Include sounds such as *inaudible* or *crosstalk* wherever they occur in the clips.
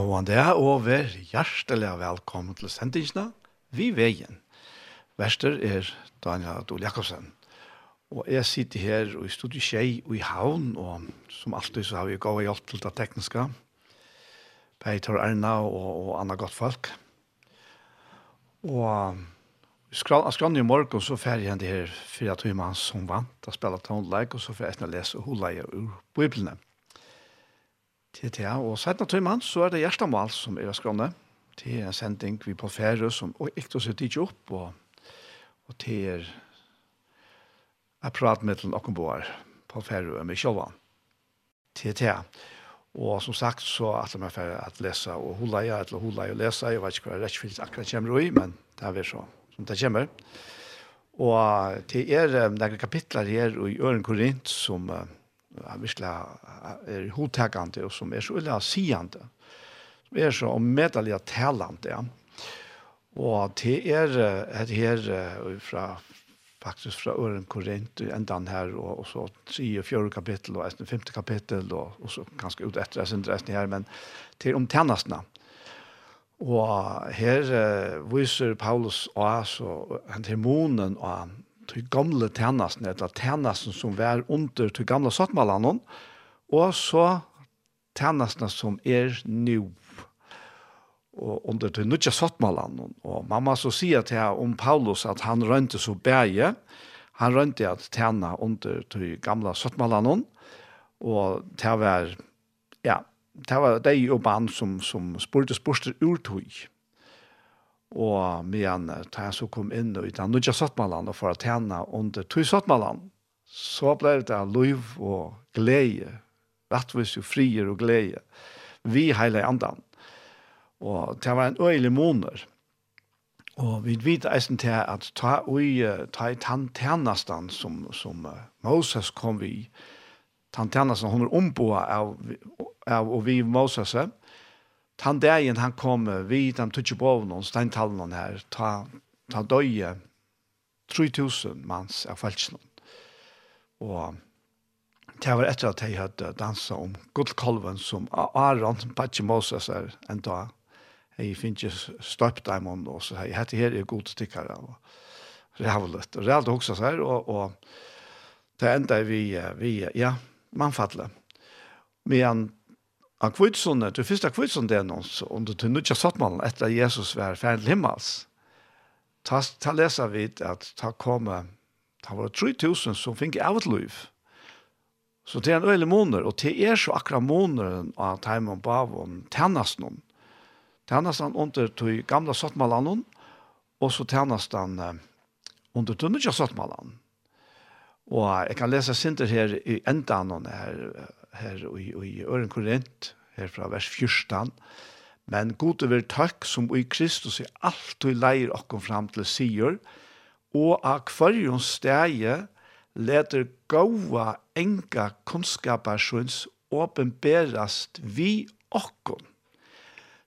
Gåan det er over hjertelig velkommen til sendingene Vi veien. Verster er Daniel Adol Jakobsen. Og jeg sitter her i studiet Kjei og i Havn, og som alltid så har vi gått hjelp til det tekniske. Peter Erna og, og Anna Gottfolk. Og skrann, skrann i morgen så fer jeg det her fire timer som vant. Jeg spiller tonelike og så fer jeg lese hulleier ur Bibelene. Til det, og siden av tøymann, så er det Gjerstamal som er skrønne. Det er en sending vi på ferie som og ikke oss er ikke opp, og, og det er jeg prater med til noen bor på ferie med Kjølvann. Til det, og som sagt så at man får at lese og hula jeg, eller hula jeg og lese, jeg vet ikke hva rettfyllt akkurat kommer i, men det er vi så som det kommer. Og det er noen kapitler her i Øren Korint som uh, er virkelig er hodtakende, og som er så ulla sigende, som er så ommedelig talende. Og det er et her fra faktisk fra Øren Korint i endan her, og, og så 3 og 4 kapittel, og 1 5 kapittel, og, og så ganske ut etter sin resten her, men til om tjenestene. Og her uh, viser Paulus og oss, han til månen og til gamle tjenesten, eller tjenesten som var under til gamle sattmalene, og så tjenesten som er nå og under til nødja sattmalene. Og mamma så sier til om Paulus at han rønte så bæge, han rønte at tjene under til gamle sattmalene, og det var, ja, det var de og barn som, som spurte spørste urtøy og men da jeg så kom inn i den nødja sattmalan og for at henne under tog sattmalan, så ble det liv og glede, rettvis og frier og glede, vi hele andan. Og det var en øyelig måneder. Og vi vet eisen til at ta ui, ta i tantjernastan som, som Moses kom vi, tantjernastan, hun er omboa av, av og vi Moses, Tan dagen han kom vid de tutsi bovnån, steintallene her, ta, ta døye 3000 mans av falsknån. Og det var etter at jeg hadde dansa om gullkolven som Aron, Batje Moses er en dag. Jeg finner ikke støpt dem om det, så jeg hette her er god stikkere. Rævlet. Og rævlet også her, og, og det enda vi, vi ja, mannfattelig. Men Han kvitsunne, du første kvitsunne er noen, og det er nødja sattmannen etter Jesus var ferdig himmels. Ta, ta leser vi at ta kom, ta var 3000 som fikk av et liv. Så det er en øyelig måneder, og det er så akkurat måneder av Taimon Bavon tjennes noen. Tjennes han under de gamle sattmannen, og så tjennes han under de nødja sattmannen. Og jeg kan lese sinter her i enda noen her, her i, i Øren Korint, her fra vers 14. Men god over takk som i Kristus er alt og leir okkom fram til sier, og av kvarjon stege leder gaua enga kunnskaparsjons åpenberast vi okkom.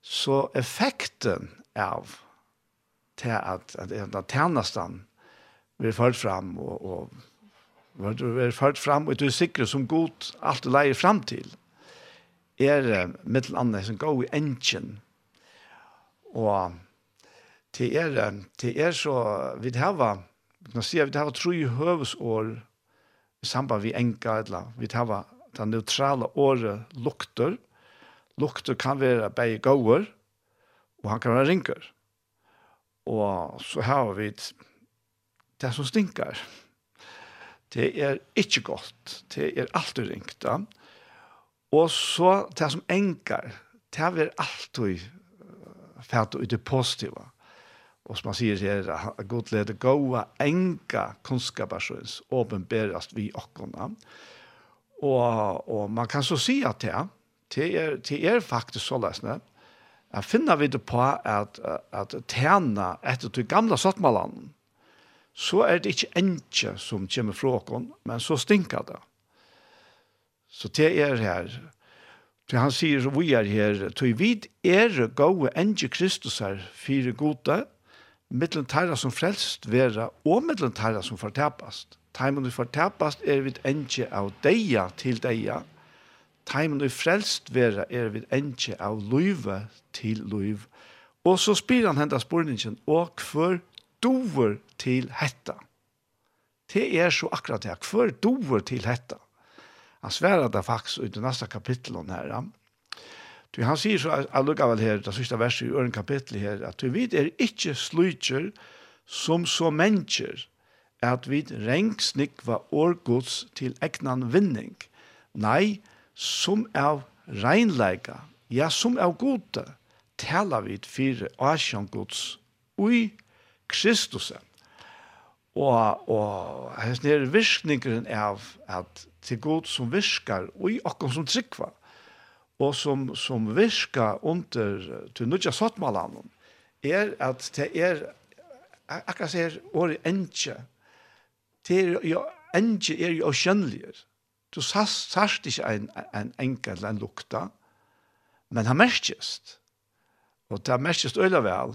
Så effekten av til at, at, at tjenestene vil ført fram og, og du er ført fram, og du er sikker som god, alt du leier fram til, er mittel annet som går i engine. Og til er, til er så, vi har, vi kan si at vi har tre høvesår i samband vi enka, eller vi har det neutrale året lukter. Lukter kan være begge gåer, og han kan være rinker. Og så har vi det som stinker. Det er ikke godt. Det er alltid ringt. Da. Og så det som engar, det er alltid fælt ut det positive. Og som man sier her, god lede gåa enga kunnskapersøns åpenberast vi okkona. Og, og man kan så si at det, det er, det er faktisk så løsne, at finner vi det på at, at tjene etter til gamle sottmalene, så er det ikke enkje som kommer fra oss, men så stinker det. Så det er her. Til han sier, vi er her, til vid er gode enkje Kristus her, fire gode, mittelen tæra som frelst vera, og mittelen tæra som fortapast. Taimen du fortapast er vid enkje av deia til deia, Taimen du frelst vera er vid enkje av løyve til løyve. Og så spyr han hendas spurningen, og hver dover til hetta. Det er så akkurat det. Hver dover til hetta. Han sverar det faktisk ut det nästa kapitlet her. Du, han sier så, jeg lukker vel her, det siste verset i øren kapitlet her, at du vet er ikke slutjer som så mennesker, at vi rengsnikva årgods til egnan vinning. Nei, som av reinleika, ja, som av gode, talar vi fyrir asjongods ui Kristus. Og, og hans nere virkningeren av at til god som virkar, og i okkom som tryggva, og som, som virkar under til nødja sottmalan, er at det er, akkurat sier året enkje, det er jo, enkje er jo kjenneliger. Du sast, sast ikke en, en enkel en lukta, men han merkjest. Og det merkjest øyla vel,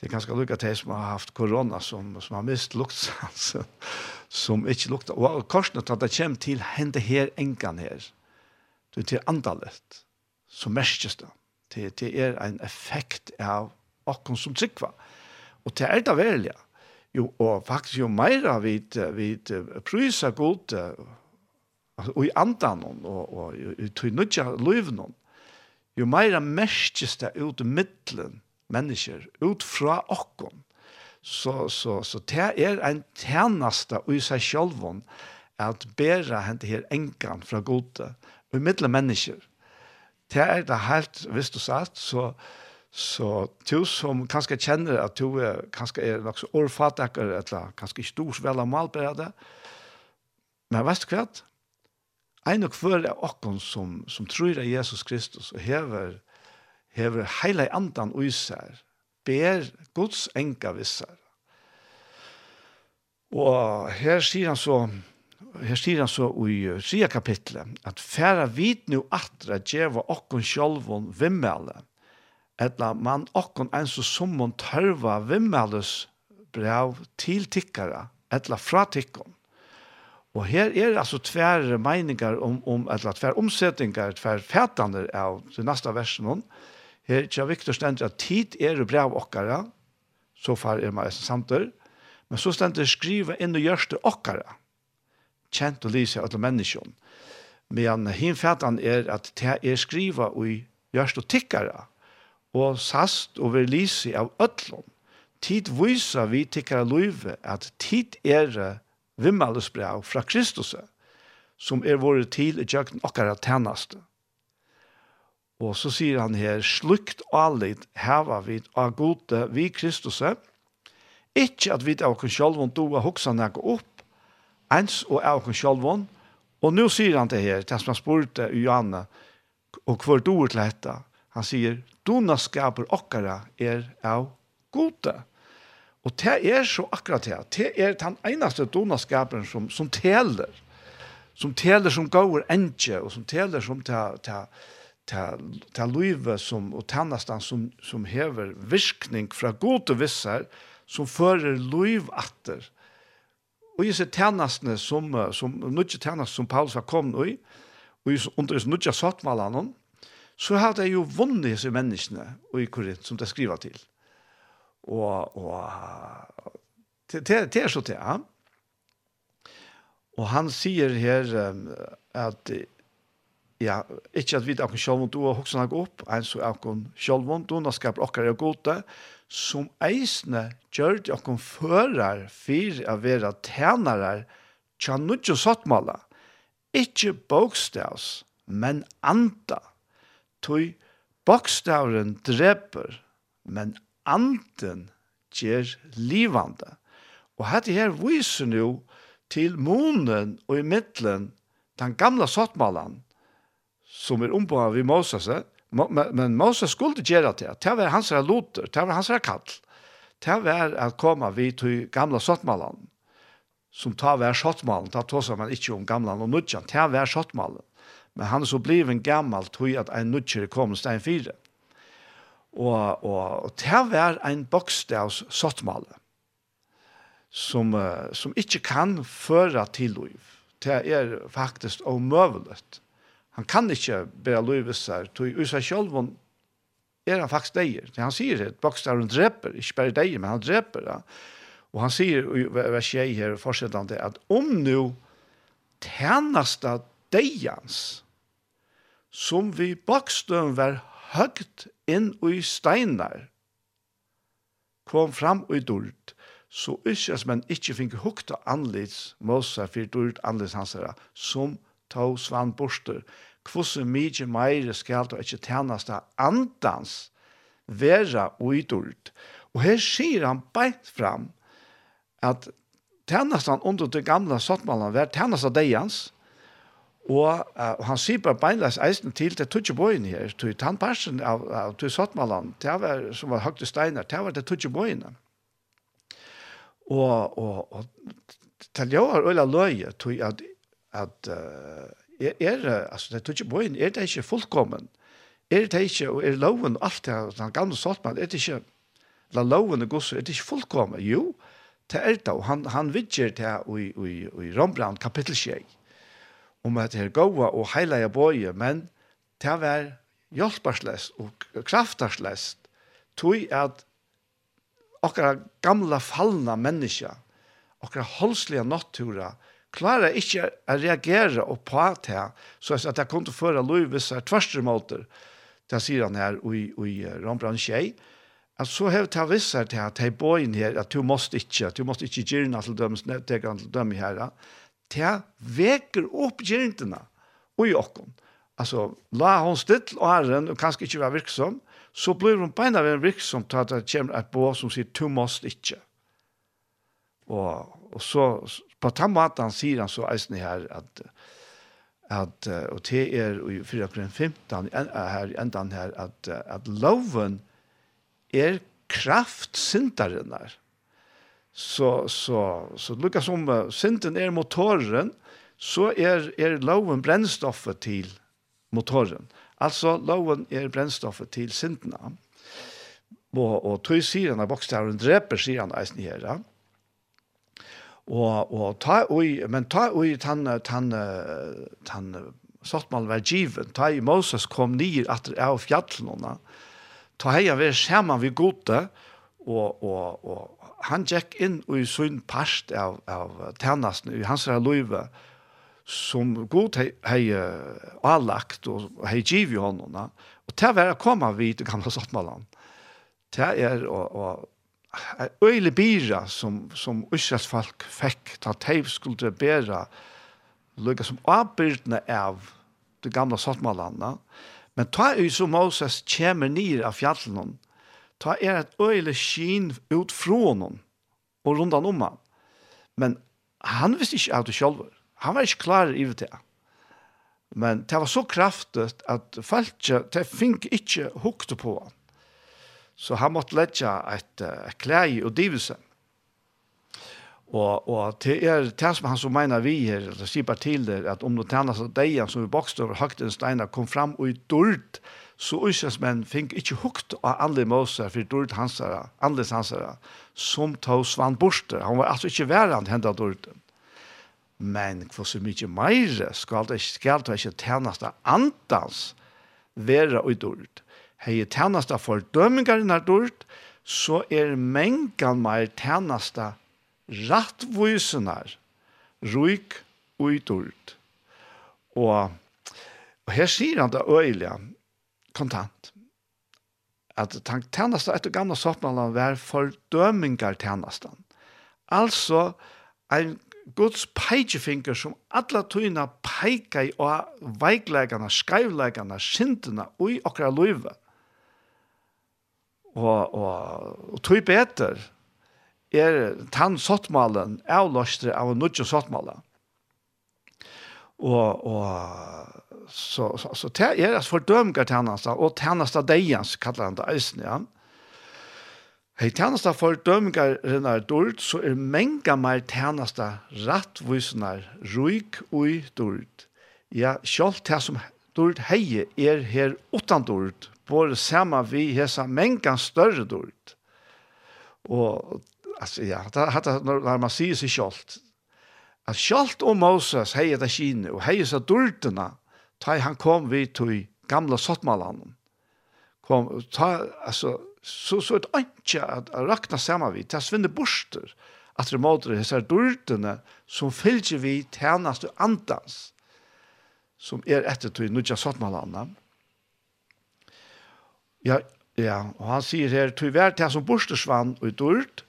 Det er ganske lukket til som har haft korona, som, som har mist luktsansen, *laughs* som ikke lukta. Og korsene til at det kommer til hende her, engan her, det er til andalet, som merkes det. Det, det er en effekt av akkurat som tryggva. Og det er det velja. Jo, og faktisk jo meira vi vid prysa god, og i andan, og, og i tøynudja løyvnån, jo meira merkes det ut i middelen, mennesker ut fra okken. Så, så, så det er en tjeneste i seg selv at bæra hente her enkan fra gode og middel mennesker. Det er det helt, hvis du sagt, så, så du som kanskje kjenner at du er, kanskje er nok så årfattakker, eller kanskje ikke stor vel av men vet du hva? En og hver er okken som, som tror av Jesus Kristus og hever hever heila andan uisær, ber Guds enka vissar. Og her sier han så, her sier han så i tria kapitlet, at færa vit nu atra djeva okkon sjolvon vimmele, etla man okkon ens og summon tørva vimmeles brev til tikkara, etla fra tikkon. Og her er altså tver meiningar om, om etla tver omsetningar, tver fætander av det neste versen, og Her tja Viktor stendur at tid er brev okkara, så far er maður samtur, men så stendur skriva inn og gjørste okkara, kjent og lyse av menneskjon. Men hinfætan er at det er skriva og gjørste tikkara, og sast og ver lyse av ötlom. Tid vysa vi tikkara løyve at tid er vimmalesbrev fra Kristus, som er våre til i jøkken okkara tænaste. Og så sier han her, slukt allit heva vid av gode vi Kristus, ikkje at vi av oss sjálfon doa hoksa nekka opp, ens og av oss sjálfon, og nu sier han det her, det som han spurte i Johanna, og hver doer til dette, han sier, dona skaper okkara er av gode. Og det er så akkurat det, det er den einaste dona skaperen som, som teler, som teler som gaur enkje, og som teler som teler til, til livet som, og tannastan som, som hever virkning fra god og som fører liv atter. Og i seg tjenestene som, som nødje tannast som Paulus har kommet i, og under disse nødje sattmalene, så har det jo vunnet disse menneskene i Korint, som det skriver til. Og, og det, det er så det, ja. Og han sier her um, at ja, ikke at vi er akkurat sjølvund, du har hoksa nok opp, en så er akkurat sjølvund, du har skapt akkurat og gode, som eisne gjør det akkurat fører for å være tjenere, tjan nudjo sottmala, ikke bokstavs, men anda, tog bokstavren dreper, men anden gjør livande. Og dette her viser jo til månen og i middelen, den gamla sottmalan, som er ombå vi Moses, men Moses skulle gjøre det. Det var hans loter, det var hans kall. Det var at komme vi til gamla sottmalen, som tar hver sottmalen, da tar man ikke om gamla og nudjan, det var sottmalen. Men han så blev en gammal tog at en nudjer kom stein fire. Og, og, og det var en bokstavs sottmalen som, som ikke kan føre til liv. Det er faktisk omøveligt han kan ikke bæra løyvisar, tog i seg selv er han faktisk deir. Han sier det, bokstavaren dreper, ikke bare deier, men han dreper Ja. Og han sier i vers 6 her, fortsettande, at om nu tjeneste deians, som vi bokstaven var høgt inn i steinar, kom fram i dult, så ikkje som en ikkje finke hukta anlits, måsa for dult anlits hans herra, som deians ta svann borster, kvosse mykje meire skal du ikkje tjeneste andans vera uidult. Og her sier han beint fram at tjenestene under det gamla sottmannen var tjenestene deians, og, uh, og han sier bare beinleis eisen til det tutsi boien her, til tannparsen av, av til sottmannen, det var, som var høgte steiner, det var det tutsi boien. Og, og, og til jeg var øyla løye, til at at uh, er, er, altså, det er ikke bøyen, er det ikke fullkommen? Er det ikke, og er loven, alt det, den gamle saltmann, er det ikke, la loven og gosse, er det ikke fullkommen? Jo, det er det, og han, han vidger det i, i, i Rombrand kapittel 6, om at det er gode og heilige bøye, men det var hjelperslest og krafterslest, tog at okkara gamla fallna menneska, okkara holsliga nattura, klara ikkje å reagera og på det, så at jeg kom til å føre Louis tverster måter, det sier han her i, i Rombrand Kjei, at så har det visst her til at jeg bor inn her, at du måste ikkje, du måste ikkje gjerne til dømes, tega til dømme her, til veker opp gjerne og i åkken. Altså, la hon still og herren, og kanskje ikkje være virksom, så blir hun beina ved en virksom til at det kommer et bå som sier, du måste ikke. Og, og så, på den måten sier han så eisen her at at og det er i 4.15 her enda her at at loven er kraft syndaren der. Så så så lukka som synden er motoren så er er loven brennstoffet til motoren. Altså loven er brennstoffet til syndene. Og og tog sier han av bokstaveren dreper sier han eisen her. Ja og og ta oi men ta oi tann tann tann sortmal var given ta i Moses kom nir at av fjallnona ta heia ver skjerman vi gode og og og han jack inn og i sin past av av ternasten i hans løve som god hei, hei allagt og hei givi honom og til å være komma vid gamla sortmalan til er og, og øyelig bira som, som Israels folk fikk ta teiv skulle bæra lukka som avbyrdene av det gamle Saltmalanda. Men ta er som Moses kommer nir av fjallen ta er et øyelig skin ut fra noen og rundan om han. Men han visste ikke av det selv. Han var ikke klar i det. Men det var så kraftigt at folk, det fink ikke hukte på han. Så han måtte lette et, et klei og divelse. Og, og det er det som han som mener vi her, det sier bare til det, at om det tjener seg deg som vi bokste over høgtens steiner, kom fram og i dørt, så uskjøsmenn fikk ikke hukt av andre måser for dørt hansere, andre hansere, som tog svann borste. Han var altså ikke værende hendet dørten. Men hva så mye mer skal det, skal det ikke tjenes av andans være i dørt hei tænasta for dømingarna dørt, så er mengan meir tænasta rattvusenar, ruik ui dørt. Og, og her sier han det øyelig, kontant, at tænasta etter gamla soppmalan var for dømingar tænastan. Altså, ein Guds peikefinger som alla tøyna peika i og veiklegana, skeivleikana, syndina og i okra løyve og, og, og tog beter er tann sottmalen avløstre av nudje sottmalen. Og, og så, så, så det er at fordømger tjenester, og tjenester deians, kallar han det eisen, ja. Hei tjenester fordømger renne dård, så er menga mer tjenester rattvisner ruik ui dård. Ja, sjálf det som dård hei er her utan dård, bor samma vi hesa mengan större dåligt. Och alltså ja, det hade när man ser sig självt. Att självt om Moses hejer det skine och hejer så dålterna. Ta han kom vi till gamla sottmalan. Kom ta alltså så så ett anke att rakna samma vi ta svinne borster att det motor hesa dålterna som fylger vi tärnaste andans som är efter till nudja sottmalan. Ja, ja, og han sier her, «Tui vær til som borstesvann og dørt,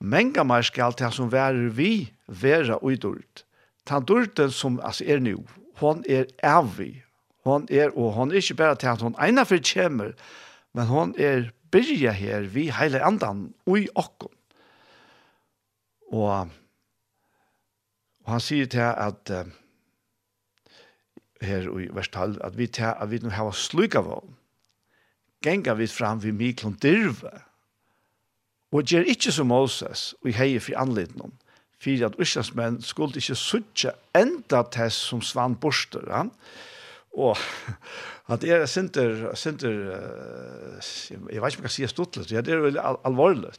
menga meg skal til som vær vi være og dørt. Tan dørten som altså, er nu, hon er evig. Hon er, og hon er ikke bare til at hon eina for kjemmer, men hon er byrja her vi heile andan ui okkon. Og, og han sier til at uh, her i vers 12, at vi, til, at vi nå har sluka av genga vi fram vi miklon dirve. Og gjer ikkje som Moses, og i heie fri anledning, fyrir at urslandsmenn skulle ikkje suttje enda tess som svann borster. Ja? Og *laughs* at er sinter, sinter uh, jeg vet ikke om jeg kan si stuttlet, det er veldig al alvorlig.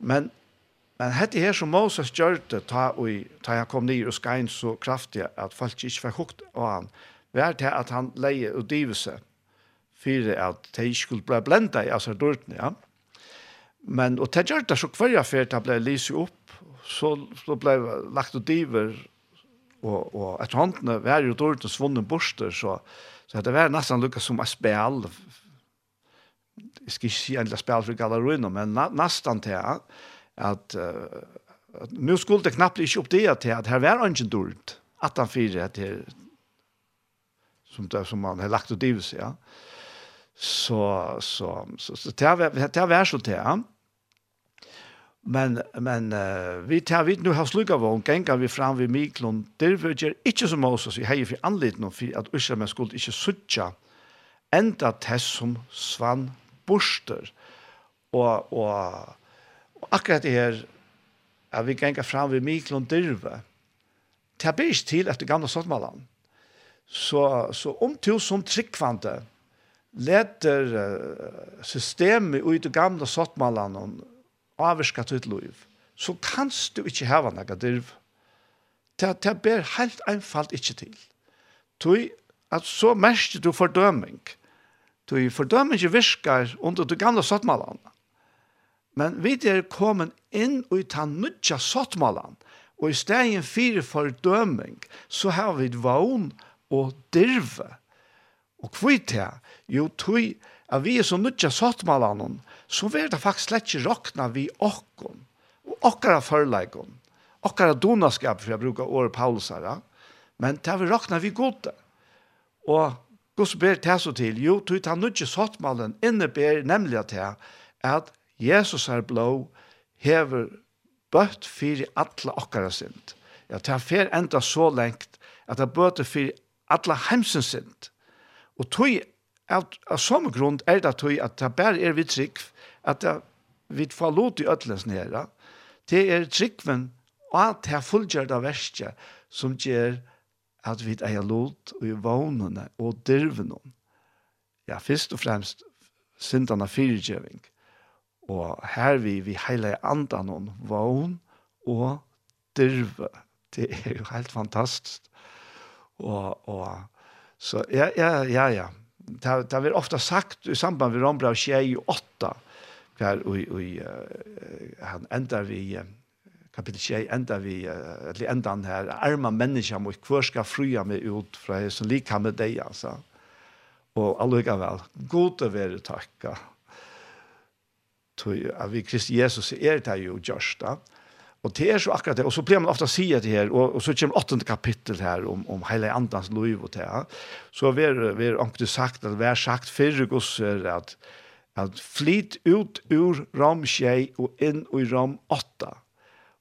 Men, men hette her som Moses gjør det, ta, og, ta han kom ned og skrein så kraftig at folk ikke fikk hukt av han, var det at han leie og dive seg for at de skulle bli blenda i asardortene, ja. Men, og det gjør det så hver jeg fyrt, det ble lyset opp, så, så ble lagt och diver, og, og etter håndene, vi er jo dårlig svunnen borster, så, så det var nesten lukket som et spil, jeg skal ikke si endelig spil for gallerøyene, men nästan nesten til at, at nå skulle det knappt ikke opp det til at her var ikke dårlig, at han fyrer til, som, det, som man har lagt ut diver, ja så så så så det har det har så det ja. Men men uh, vi tar vi nu har slukka von gänga vi fram vi Miklon der virger inte som Moses vi hej för anlit no for at Usher men skuld inte sucha enda tess som svann borster. Og og, og akkurat det her att vi gänga fram vi Miklon derve. Tabis til etter gamla sottmalan. Så så om til som tryggvante leter uh, systemet ut i gamla sottmallan og avvirka til liv, så kanst du ikke hava noe dirv. Det, det ber helt einfalt ikke til. Tui, at så merker du fordøming. Tui, fordøming virkar under du gamle sottmallan. Men vi er kommet inn i ta nødja sottmallan, og i stegen fire fordøming, så har vi vogn og dirve. Og kvitt her, Jo, tui, at vi er så nødja sottmalan, så vil det faktisk slett ikke råkna vi okkon, og okkara førleikon, okkara donaskap, for jeg bruker året Paulus her, men det vil råkna vi gode. Og Guds ber det så til, jo, tui ta nødja sottmalen inneber nemlig at det at Jesus er blå, hever bøtt fyrir alla okkara sint. Ja, det er fer enda så lengt at det bøtt fyrir alla heimsens sint. Og tui av, av samme grunn er det tøy at det bare er vi trygg, at det, vi får lov til ødelsen nere, det er tryggven og at det er fullgjørt av verste som gjør at vi er lov i vånene og dyrvene. Ja, først og fremst syndene fyrtjøving. Og her vi, vi hele andan om vån og dyrve. Det er jo helt fantastisk. Og, og, så ja, ja, ja, ja det har vi ofta sagt i samband med Rombrau 28, hver og, og han endar vi kapitel 6 enda vi eller enda han her arma menneska mot hver skal frya meg ut fra jeg som lika med deg altså. Og alluga vel god å være takka. Tog at vi Kristi Jesus er det jo gjørst da. Og det er så akkurat det, og så blir man ofte sige det her, og, og så kommer åttende kapittel her om, om hele andans liv og det her. Så vi vi omkring sagt, at vi har sagt fyrre gosser at, at flyt ut ur ram tjei og inn i ram åtta.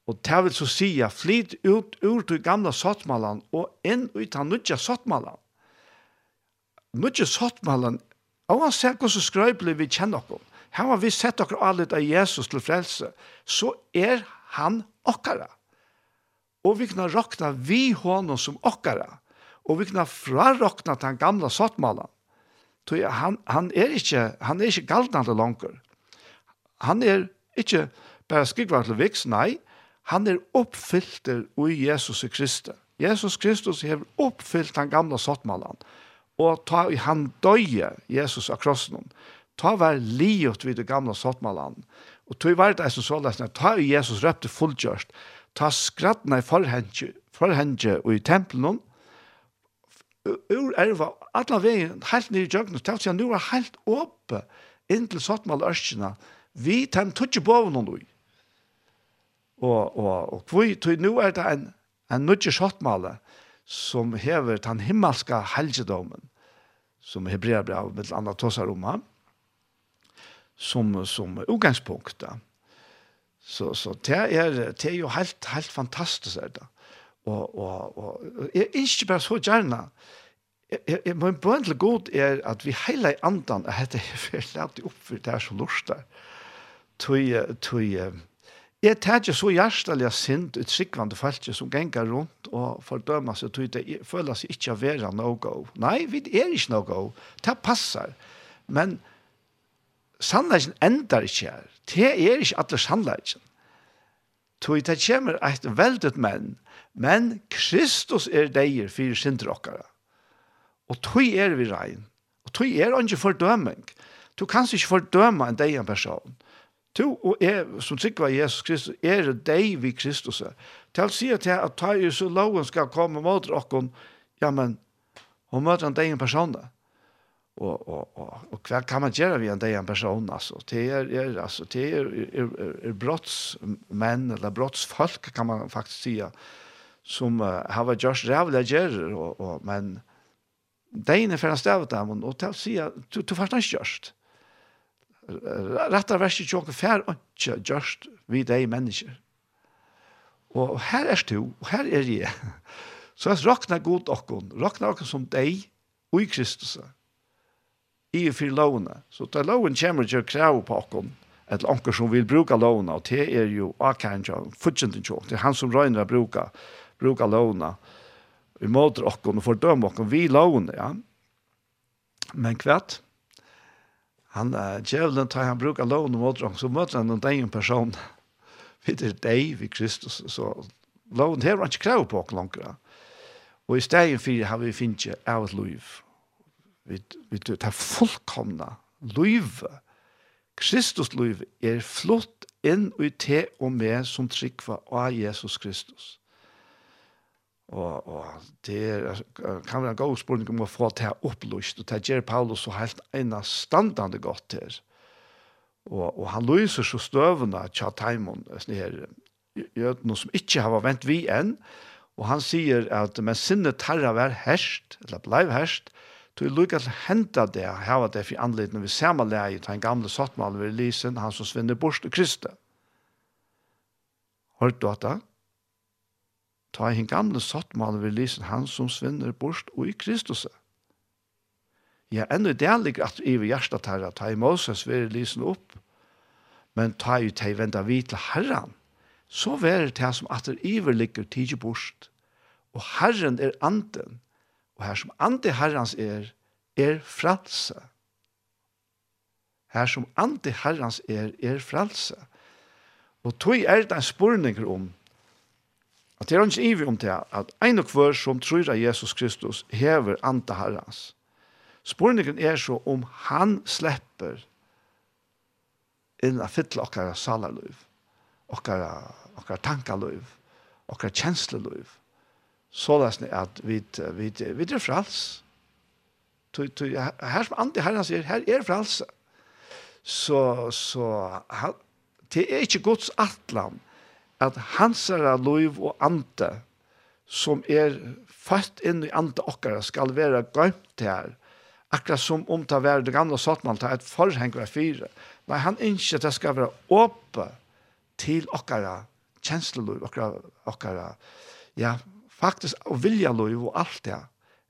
Og det vil så si at flit ut ur til gamla sottmalan og inn i den nødja sottmalan. Nødja sottmalan, og han ser hvordan skrøybelig vi kjenner oss. Her har vi sett akkurat alle av Jesus til frelse, så er han okkara. Og vi kan råkna vi honom som okkara. Og vi kan til han gamla sottmalan. Så han, han er ikke, han er ikke galtnande langer. Han er ikke bare skrikvar til viks, nei. Han er oppfyllter i Jesus Kristus. Jesus Kristus har oppfyllt den gamla sottmalan. Og ta i han døye Jesus av krossen. Ta vær liot vid det gamla sottmalan. Og tog var det som såles, ta Jesus røpte fullgjørst, ta skrattene i forhenge, forhenge og i tempelen, ur erva, alle veien, helt nere i djøgnet, til at nå er helt åpe, inntil Sottmal ørskene, vi tar tøtje på noen ui. Og, og, og kvui, tog nå er det en, en nødje Sottmale, som hever den himmelske helgedomen, som Hebrea brev, med andre tåsar om ham, som som utgångspunkt då. Så så det är det är ju helt helt fantastiskt det där. Och och och är inte bara så gärna. Jag men bön till Gud är att vi hela andan att *laughs* det är förlåt upp för det här så lustar. Tui tui Jeg tenker så hjertelig sint ut sikvande falske som ganger rundt og fordømmer seg til det føler seg ikke å være go. Nei, vi er ikke go. Det passer. Men sannleggen endar ikke her. Det er ikke alle sannleggen. Toi det kommer et veldig menn, men Kristus er deir fyrir sindrokkara. Og toi er vi rein. Og toi er ikke fordøming. Du kan ikke fordøme en deir person. Du og jeg, som sikva Jesus Kristus, er deg vi Kristus. Til å si at ta Jesus loven skal komme mot dere, ja, men, hun møter en deir personer og og og och vad kan man göra ein en ein person alltså det er er, alltså det er, er, er, er brottsmän eller brottsfolk kan man faktiskt säga som uh, har just rävla ger och, og men deine är ungefär stävt där och till säga du du fastnar just rätta värst jag fer och just vi de människor och her er du og här är det så att rokna god och rokna rockna som dig och i Kristus i for lovene. Så da loven kommer til å kreve på oss, et anker som vil bruke lovene, og det er jo akkurat akkanja, fortsatt ikke, det er han som røyner å bruke, bruke lovene, vi måter oss og fordømme oss, vi lovene, ja. Men kvart, han uh, djevelen tar han bruker lovene og måter så møter han en egen person vi er deg, vi Kristus så lån har han ikke krav på oss langere og i stedet for har vi finnet av et liv vi, vi tar fullkomna løyve. Kristus løyve er flott inn i te og med som trykva av Jesus Kristus. Og, og det er, kan være en god spørning om å få til opplyst, og det gjør Paulus så helt en standande godt her. Og, og han lyser så støvende tja taimon, her, jødene som ikke har vent vi enn, og han sier at med sinne tarra var herst, eller blei herst, Du jeg lukker til henta det, her det for anledning, vi ser leie til en gamle sottmalen ved Lysen, han som svinner bort til Kristi. Hørt du at det? Ta en gamle sottmalen ved Lysen, han som svinner bort og i Kristus. Ja, enda det ligger at i vi hjertet her, ta i Moses ved Lysen opp, men ta i te venda vi til Herren, så vær det som at det iver ligger tidlig bort, og Herren er anden, Og her som ande herrans er, er fralse. Her som ante herrans er, er fralse. Og tog er det en spurning om, at det er ikke ivig om det, at en og hver som tror av Jesus Kristus hever ante herrans. Spurningen er så om han slipper inn a fytle okkara salarløyv, okkara, okkara tankaløyv, okkara kjensleløyv, så läs ni att vi vi vi är frals. Tu tu här som ande herren säger här är frals. Så så det är inte Guds atlan att hansara liv och ante som är fast inn i ante okkara skal være gøymt her. Akkurat som om det var det gamle Satman, det er et forheng var fire. Nei, han ønsker at det skal være åpe til okkara kjensleløy, okkara, okkara ja, faktisk å vilja lov og alt det,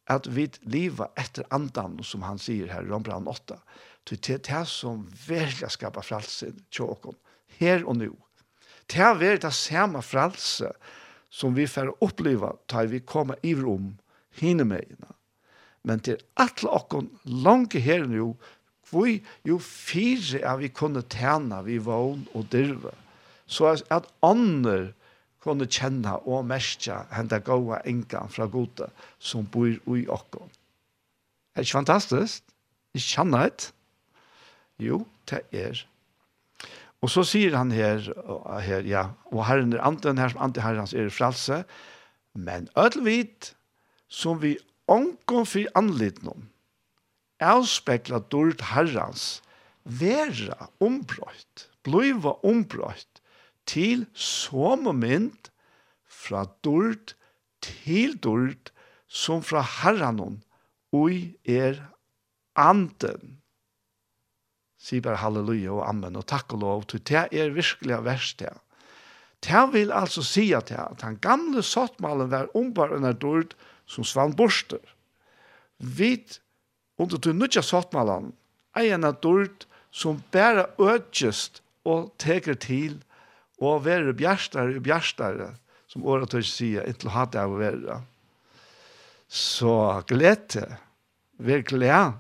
at vi lever etter andan, som han sier her i Rombrand 8, til det, det som virkelig skapar fralse til åkken, her og nå. Det er det, det samme fralse som vi får oppleva til vi kommer i rom hinne med. Men til alle åkken, langt her nu, nå, Vi jo fire er vi kunne tjene vi vogn og dirve. Så at ånder kunne kjenne og merke henne gode engan fra gode som bor i okken. Er ikke fantastisk? Ikke et. Jo, det er. Og så sier han her, her ja, og herren er anden her som andre herrens er fralse, men ødelvit som vi ånkom for anlitnom, avspekla dårlig herrens, vera ombrøyt, bliva ombrøyt, til som mynd, fra dord til dord, som fra herranon, ui er anden. Si bare halleluja og amen og takk og lov, til det er virkelig verst det. Det vil altså si at, at han gamle sottmalen var ombar under dord som svann borster. Vit under til nødja sottmalen, er en av dård som bare ødgjest og teker til og være bjerstare og bjerstare, som året tør sier, inntil det av å være. Så glede, vær glede,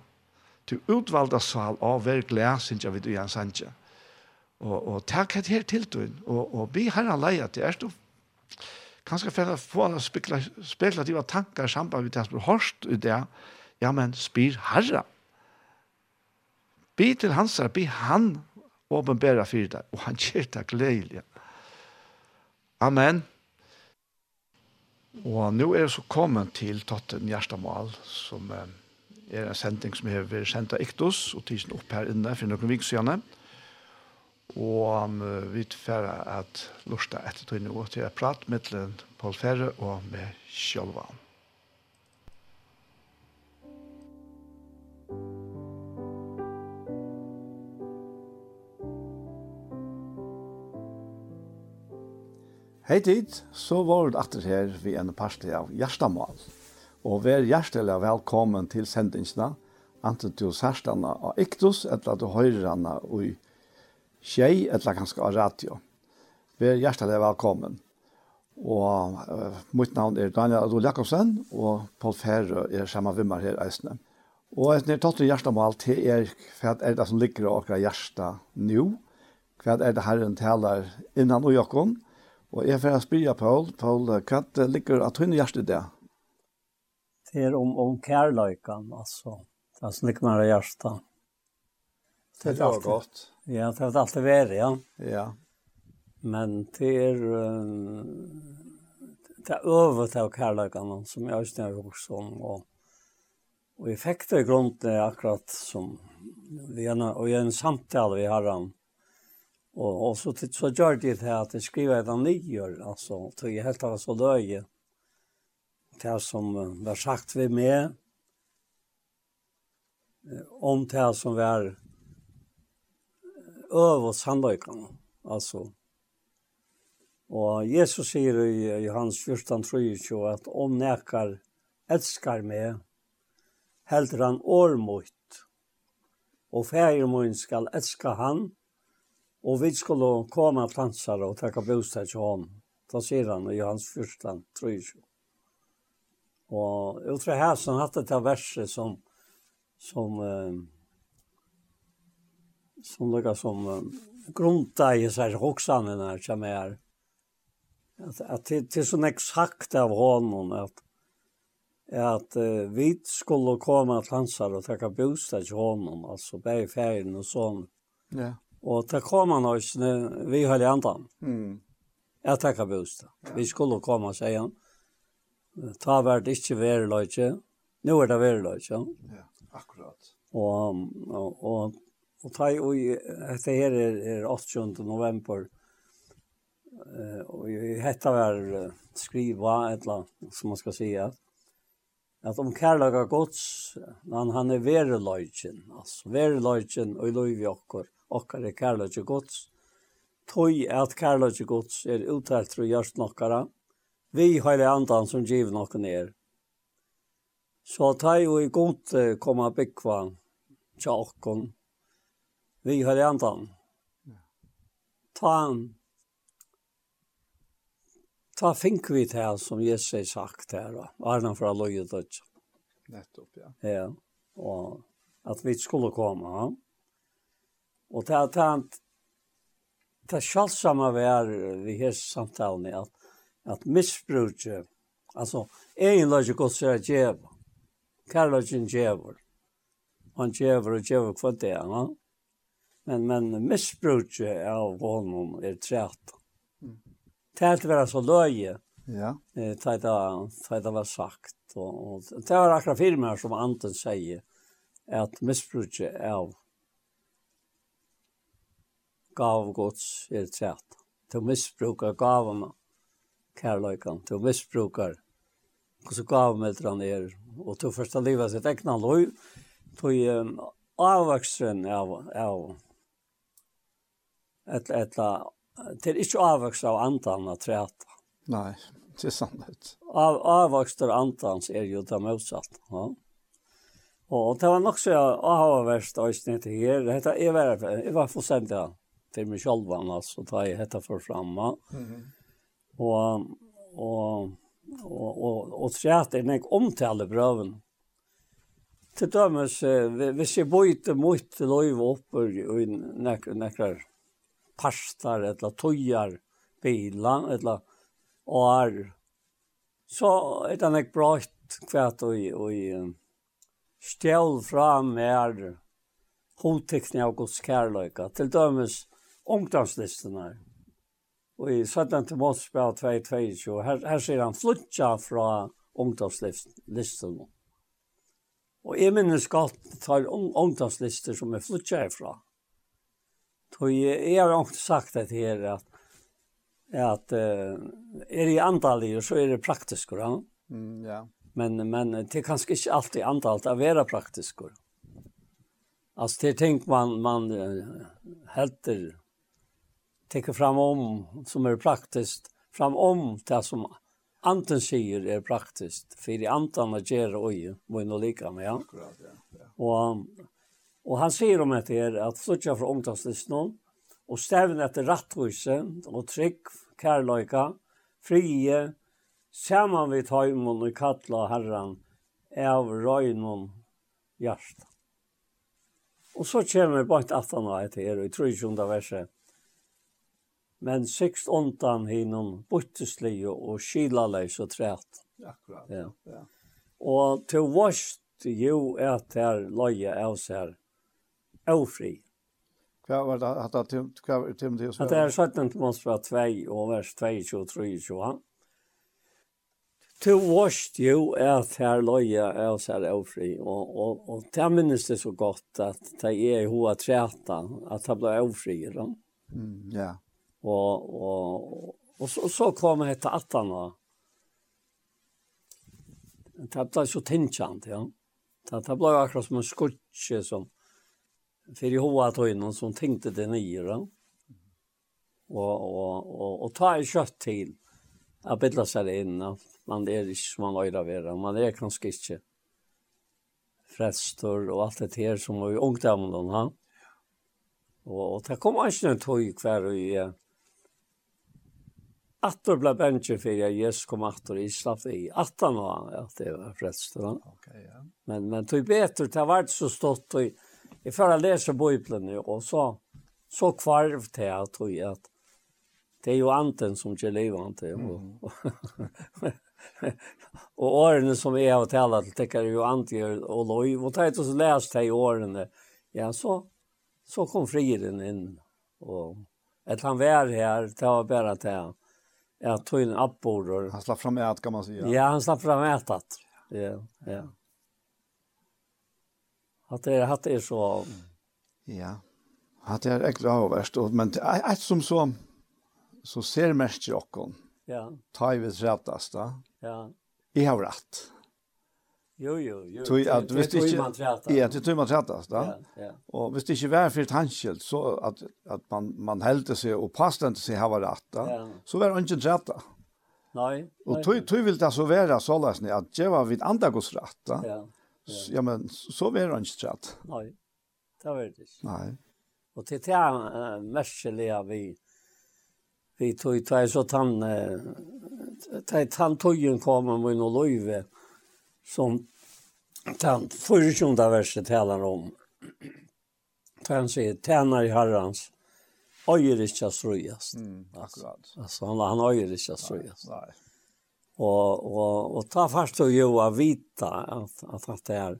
til utvalgte sal av vær glede, synes jeg vi du gjør sanje. Og, og takk et her til du, og, og be herre leie til er du kanskje for å få spekulative tanker samband med det som hørst i det, ja, men spyr herre. Be til hans, be han åpenbæra for deg, og han gjør det gledelig. Amen. Og nå er det så kommet til Totten Gjerstamal, som er en sending som har vært sendt av Iktus, og tisen opp her inne for noen viksøyene. Og vi tilfører at lortet etter tog nå til å prate med Paul Ferre og med Kjølvann. Hei tid, så var det atter her vi en parste av Gjerstamal. Og vær hjertelig velkommen til sendingsene, enten til særstene av Iktus, eller du høyrer henne i Kjei, eller kanskje av radio. Vær hjertelig velkommen. Og uh, mitt navn er Daniel Adol Jakobsen, og Paul Ferre er samme vimmer her i eisene. Og et nere tatt i hjertemål til er hva er det som ligger i akkurat hjertet nå? Hva er det herren taler innan og jokken? Og jeg får spyrja Paul, Paul, hva ligger at hun hjertet det? Det er om, om kærløyken, altså. Det er som ligger nære hjertet. Det er alltid, godt. Ja, det er alltid vært, ja. Ja. Men det er... Um, det er øvet av kærløyken som jeg ikke har hørt om, og Og jeg fikk det i grunnen akkurat som vi er, og i en samtale vi har om Och og så så gör det här att skriva av nyår alltså tror jag helt av så løye. Det som var sagt vi med om det som var över sandökarna alltså Och Jesus säger i Johannes 14, 23 att om näkar älskar mig heldur han ormot og fægir mun skal elska han Og vi skulle komme plansar og takka bostad til hon. Plassera han i hans fyrsta trysjå. Og utra hæsen hatt det verset som som eh, som lukka som eh, grunta i seg hoksanen når som er at, at det, det er sånn eksakt av honom at at uh, vi skulle komme til hans og takka bostad til honom, altså bare ferien og sånn. Ja. Yeah. Og det kom han oss vi höll i andan. Mm. Jag tackar bostad. Ja. Vi skulle komme, sier han. Ta vart inte verlöjtje. Nå er det verlöjtje. Ja, akkurat. Og, og, og, och, ta, och det her er, er 8 november. Eh, och jag hette väl skriva et eller annet, som man skal si, at, at om kärlaga gods, han, han är verlöjtjen. Alltså verlöjtjen og i lojvjockor. Mm okkar er kærløyge gods, tøy at kærløyge gods er uttalt tru gjørst nokkara, vi høyre andan som giv nokken er. Så tøy og i god koma byggva tja okkon, vi høyre andan. Ta, ta fink vi til som Jesus har sagt her, Arna fra Løyedøtja. Nettopp, ja. Ja, og at vi skulle komme, ja. Og det er tant det er sjalsamme vi er vi her samtalen i at, at misbruket, altså egenløsje godt sier djeva, kærløsjen djever, han djever og djever hva det er, no? men, men misbruket av honom er træt. Det er til være så løye, ja. det det var sagt. och og det var akkurat firma som Anten sier, at misbruk av gav gods er trätt. Du missbrukar gavarna, kärlöjkan. Du missbrukar och så gav med dran er. Och du första livet sitt egna loj. Du är en avväxten av, av ett, ett, det är inte avväxt av antan att träta. Nei, det er sant. Av, avväxt av antans er jo det motsatt. Ja. Og det var nok så avhåverst og snitt her. Dette er verre, jeg var fullstendig av till mig själv annars och ta i hetta för framma. Mm. Och och och och och trätt är nek omtale bröven. Till dömes vi vi ser boite mot löv upp och i näkra näkra pastar eller tojar bilar eller år. Så är det nek brått kvärt och i stjäl fram mer hotekne av Guds. Till dömes ungdomslistene. Og i 17. til brev 2.22, her, her sier han flutja fra ungdomslistene. Og jeg minnes godt tar un ungdomslister som er flutja ifra. Så jeg, jeg har jo ikke sagt det her at, at uh, er i antallig, så er det praktisk, ja? Mm, ja. Men, men det er kanskje ikke alltid antall å være praktisk. Altså det tänk man man helter tenker fram om som er praktisk, fram om det som anten sier er praktisk, for i antan att göra oj, må jeg nå like med. Ja? Akkurat, ja. ja. Och, och han sier om det här att sluta fra ungdomslisten, og stävna etter rattvise og trygg, kärlöjka, frie, saman vid tajmon og kattla herran av röjnon hjärsta. Og så kommer bara ett aftan av tror ikke om det verset men sikst ontan hinum buttesli og skilaleis og træt. Akkurat, ja. ja. Og til vårst jo at her løye av seg avfri. Hva var det at det var til? At det er 17 til måneds fra 2 og vers 22 og 23. Til vårst jo at her løye av seg avfri. Og, og, og det minnes det så godt at det er i hoa træta at det ble ofri. Ja. Mm, ja. Og, og, og, så, så kom jeg til 18 år. Det ble så tinkjant, ja. Det, det ble akkurat som en skutje som för i hoa tøynen som tenkte det nye. Ja. Og, og, og, og ta i kjøtt til å bilde seg inn, inn. Man er ikke som man øyre være. Man er kanskje ikke frelster og alt det her som er ungdommen. Ja. Og, og det kom ikke noen tøy hver og jeg Atter ble bensje for jag Jesus kom attor i slapp i. Attan var ja, det var frälst. Okay, ja. Men, men tog bättre, det var inte så stått. og jeg får lese Bibelen, nu og så, så kvarv det jag tog at det er jo anten som ger levande. Mm. Og, og åren som jeg har talat, det er jo anten og lov, og det er så lest det i årene, Ja, så, så kom friden inn, og att han var her, det var bare til Ja, tog in abborrar. Han slapp fram ät kan man säga. Ja, han slapp fram ätat. Ja, ja. Att det att det är så Ja. Att det är äckligt avvärst och men ett som så så ser mest jocken. Ja. Tajvis rättast Ja. Jag har rätt. Jo jo jo. Tui at det, det, det, visst ikkje Ja, det tui man trætast, da. Ja, ja. Og hvis det ikke var for et hanskilt så at at man man heldte seg og pastan seg hava rett, da. Ja. Så var det ikke trætta. Nei. Og tui tui vil det så vera sålas ni at det var vidt andre gos rett, da. Ja. Ja, ja men så var det ikke trætt. Nei. Det var det. ikke. Nei. Og til det er merkeliga vi vi tog, tog så tann, tog tann tøyen kommer med noe løyve, og som den första verset talar om. Han säger, tjänar i herrans, öjer inte att ströjas. Mm, akkurat. Alltså, han, han öjer inte att ströjas. Nej, nej. Och, och, och ta fast och joa vita att, att, att det är,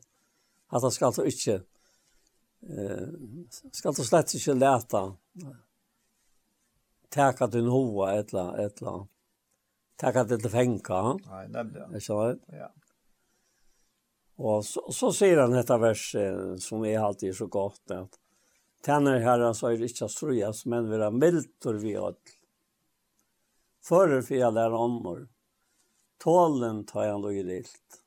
att han ska alltså inte, eh, ska alltså slett inte läta, täcka din hova, ett eller, ett eller, täcka till fänka. Nej, nämligen. Är så? Ja. Och så, så säger han detta verset som är alltid så godt, att Tänner herran så är det inte ströjas, men vi er miltor vi öll. Fører för jeg lærer ånder. Tålen tar han då gilt.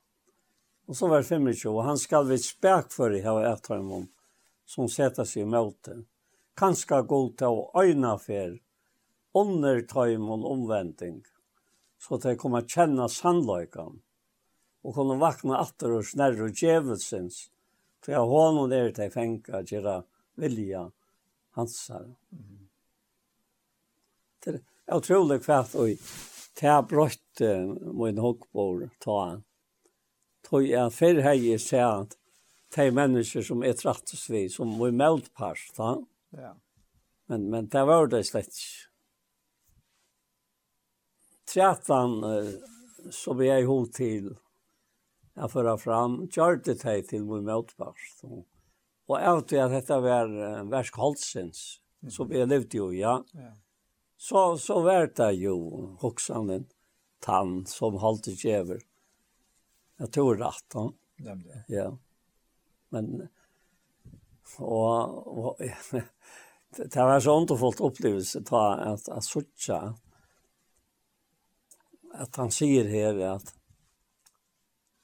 Och så var det 25, och han skall vid spärk for i här ett honom som sätter sig møte. Kanskje Kanska til och øyne for, under tar honom omvändning. Så att det kommer kjenne känna og kunne vakna atter og snærre og djevelsens. For jeg har noen der til fenga, gjøre vilja hansar. Mm. Det er utrolig kvært, og det er brøtt min hokkbor ta. Tog jeg før hei se at de mennesker som er trattes vi, som vi meldpast, da. Ja. Men, men det var det slett ikke. Trettan, så vi er hod til, jeg fører fram, gjør det til min motpart. Og, og jeg vet at dette var uh, versk Holsens, mm. som jeg levde jo, ja. ja. Så, så var det jo hoksanen, tann som holdt det kjever. Jeg tror rett, da. Nemlig. Ja. Men, og, og *laughs* det var så underfullt opplevelse ta at, at Sucha, at han sier her at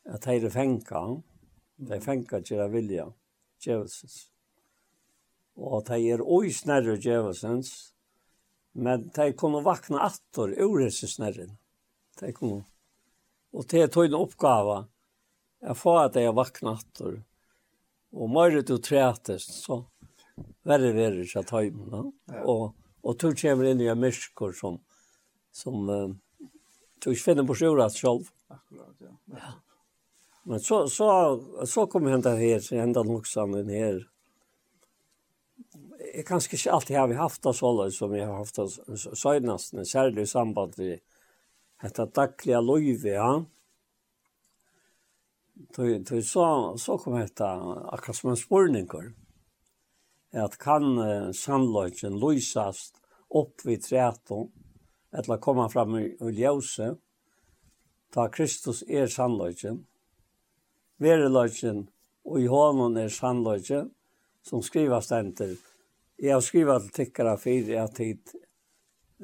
at de er fenka, de er fenka til å vilja, djevelsens. Og at de er oi snærre djevelsens, men de kunne vakna attor ur hese snærren. De kunne. Og det er tøyne oppgave jeg får at de er vakna attor, og møyre du trætest, så verre verre seg Ja. Og, og du kommer inn i en myskor som, som uh, du ikke finner på sjøret selv. Akkurat, ja. ja. Men så, så, så kom han där här, ända den här. Jag kanske inte alltid har vi haft det så som jag har haft det senast, men särskilt i samband med detta dagliga livet, ja. Då, då så, så kom detta akkurat som en spårningar. Att kan eh, sannlöjtjen lysast upp vid träton, eller komma fram i, i ljuset, ta Kristus er sannlöjtjen, vereløgjen, og i hånden er sannløgjen, som skriver stenter. Jeg har skrivet til tikkere fire at tid,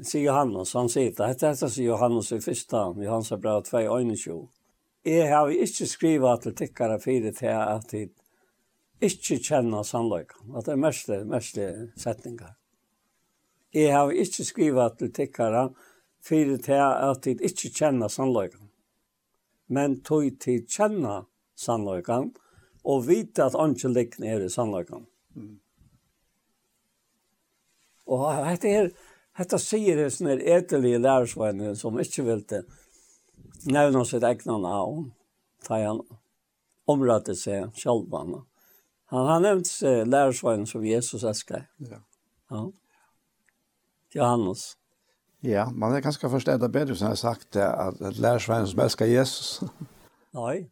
sier Johannes, han sier det. Dette dette sier Johannes i første, i hans er bra 2, 21. Jeg har ikke skrivet til tikkere fire til at tid, ikke kjenner sannløgjen. At det er mest, mest setninger. Jeg har ikke skrivet til tikkere fire til at tid ikke kjenner sannløgjen. Men tog til kjenner sannløgjen sannløyken, og vite at ikke ligger er i sannløyken. Mm. Og dette er, dette sier det sånne etelige lærersvenner som ikke vil til nevne sitt egna navn, da han omrette seg selv. Han har nevnt seg lærersvenner som Jesus elsker. Ja. ja. Johannes. Ja, man er ganske forstått bedre som jeg har sagt at, at lærersvennen som elsker Jesus. Nei.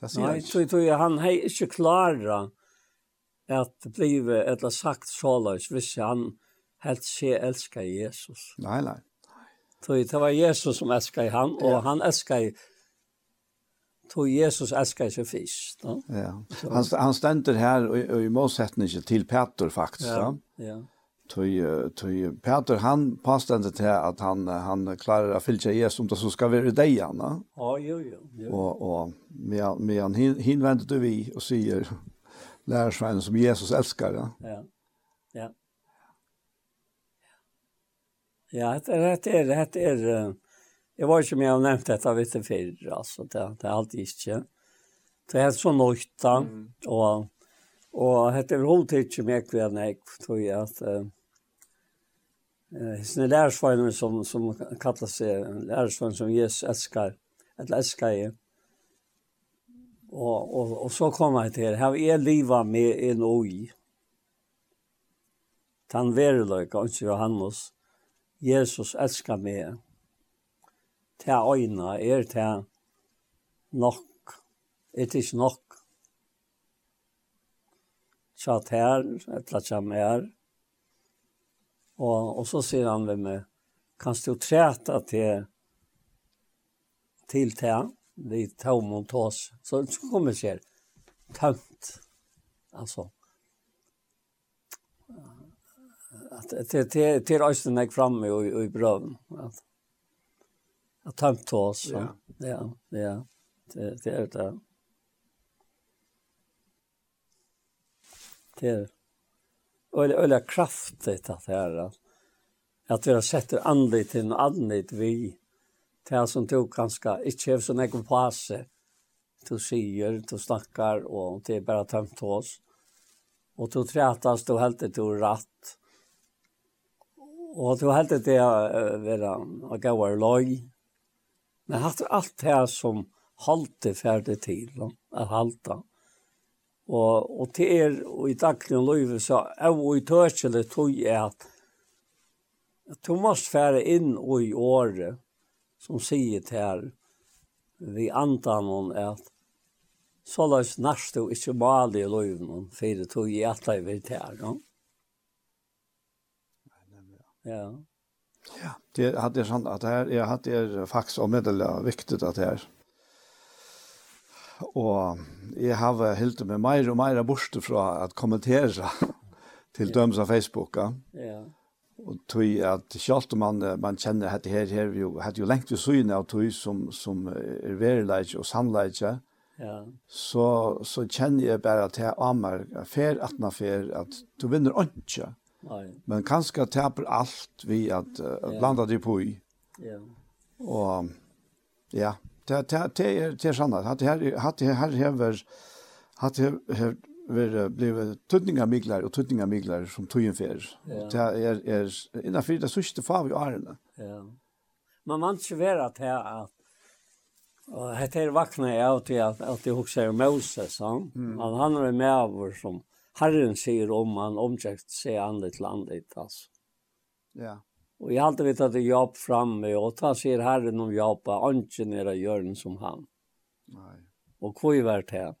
Det sier Nei, han tror jag han hej inte klara att blive eller sagt sålös hvis han helt se älskar Jesus. Nej, nej. Så det var Jesus som älskar han och ja. han älskar tog Jesus älskar sig fisk. Ja. Han, han stender här och, och i målsättningen till Petter faktiskt. Ja, ja. Tøy tøy Peter han påstår til at han han klarar å fylla Jesus om det så ska vara dig ja. Ja, jo jo. jo. Och och med med han hinvänder du vi och säger lärsvän som Jesus älskar. Ja. Ja. Ja. Ja, det er det är det är Jeg var ikke med och nämnt detta vid det förr alltså det det är alltid inte. Det är så nöjt och och det er roligt ikke mer kvar nej tror jag att Hisne lærersvagnar som, som kallar seg, lærersvagnar som Jesus elskar, eller elskar jeg. Og, og, og så kommer jeg til, her er livet med en oi. Tan veruløyka, ikke Johannes, Jesus elskar meg. Ta øyna, er ta nok, er det ikke nok. Tja ter, etla tja mer, Och, og så sier han ved meg, kan du träta til, til det vi tar mot oss. Så, så kommer det ser tömt. Alltså. Att, det, det, det är östen jag framme och, och i bröven. Att, att tömt oss. Ja. ja, ja. Det, det är det. Det är det öle öle kraftigt att här att vi har sett det andligt till andligt vi det som tog ganska inte har sån egen passe du säger, du snackar och det är bara tömt oss. Och du trätas, du helt det du ratt och du helt det att vara och gå var loj men hatt allt det här som halte färdigt till att halta. Mm Og, og til er og i daglig løyve så er vi tørselig tog er at du måst fære inn og i året som sier til her vi antar noen at så løs nærst du ikke maler i løyven for det tog i at jeg vil til her. No? Ja. Ja, det hade jag sant att det här jag hade er faktiskt om det är viktigt att det här Og jeg har helt med mer og mer bort fra at kommentere *laughs* til dømes av Facebooka. Ja. Og tog at selv om man, man kjenner at her, her jo, hadde jo lengt ved syne av tog som, som er verileik og sannleik, ja. så, så kjenner jeg bare til Amar, fer atna man fer, at du vinner ikke. Nei. Men kanskje taper alt vi at, at ja. blanda det på i. Ja. Og ja, det det det är det är sant att här hade här här hade här ver blev tutninga miglar och tutninga miglar som tog Ja. Det är är innan för det sista far vi är Ja. Man man svär att här att Och det här vakna jag av till att, att jag huxar Moses. Han, mm. han är med av som Herren säger om han omträckt sig andet ett land. Alltså. Ja. Og jeg halte vidt at det jobb framme, og ta sier herren om jobba, anken er av hjørnen som han. Nei. Og hvor vært her?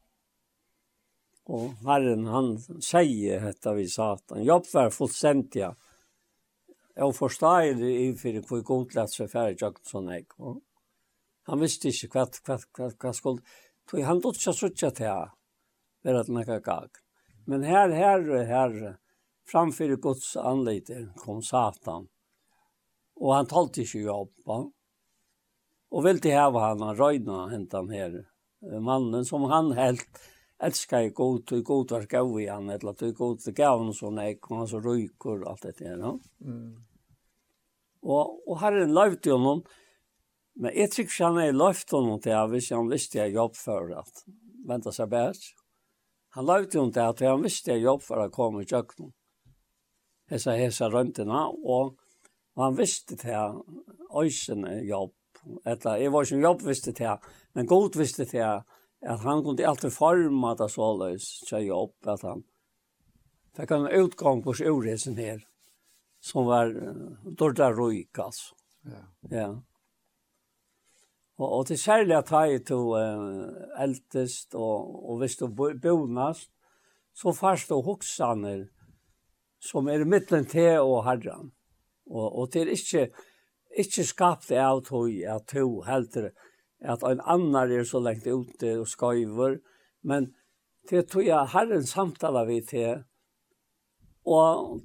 Og herren, han sier dette vi satan. Jobb var fullstendig, ja. Jeg forstår det i for hvor god lett seg færre jakt sånn jeg. Og Han visste ikke hva, hva, hva, hva skulle... Så han tog ikke suttje til her, ved at nekka gag. Men her, her, her, framfyrir Guds anleiter kom Satan Og han talte ikke jo opp. Og ville hava han, han røyna hentan her. Mannen som han helt elskar i god, og god var gav i han, eller at i god var gav han sånn ek, og han så røyker og alt dette her. No? Mm. Og, og herren løyvde jo noen, men jeg tror ikke han er løyvde noen til hvis han visste jeg jobb for at venta seg bært. Han løyvde jo noen til at han visste jeg jobb for at komme i kjøkkenen. Hesa, hesa røntena, og Og han visste til her, øysene jobb. Etla, jeg var ikke jobb visste til, her, men god visste til her, at han kunne alltid forma det så løs til jobb, at han fikk en utgang på sjøvresen her, som var uh, dårlig røyk, altså. Ja. ja. Og, og til særlig at jeg tog uh, eldest, og, og hvis du bonast, så først og hoksaner som er mittlen til og herran. Og, og det er ikke, ikke skapt av tog at to helter at en annar er så lengt ute og skøyver, men det tog jeg herren samtala vi til, og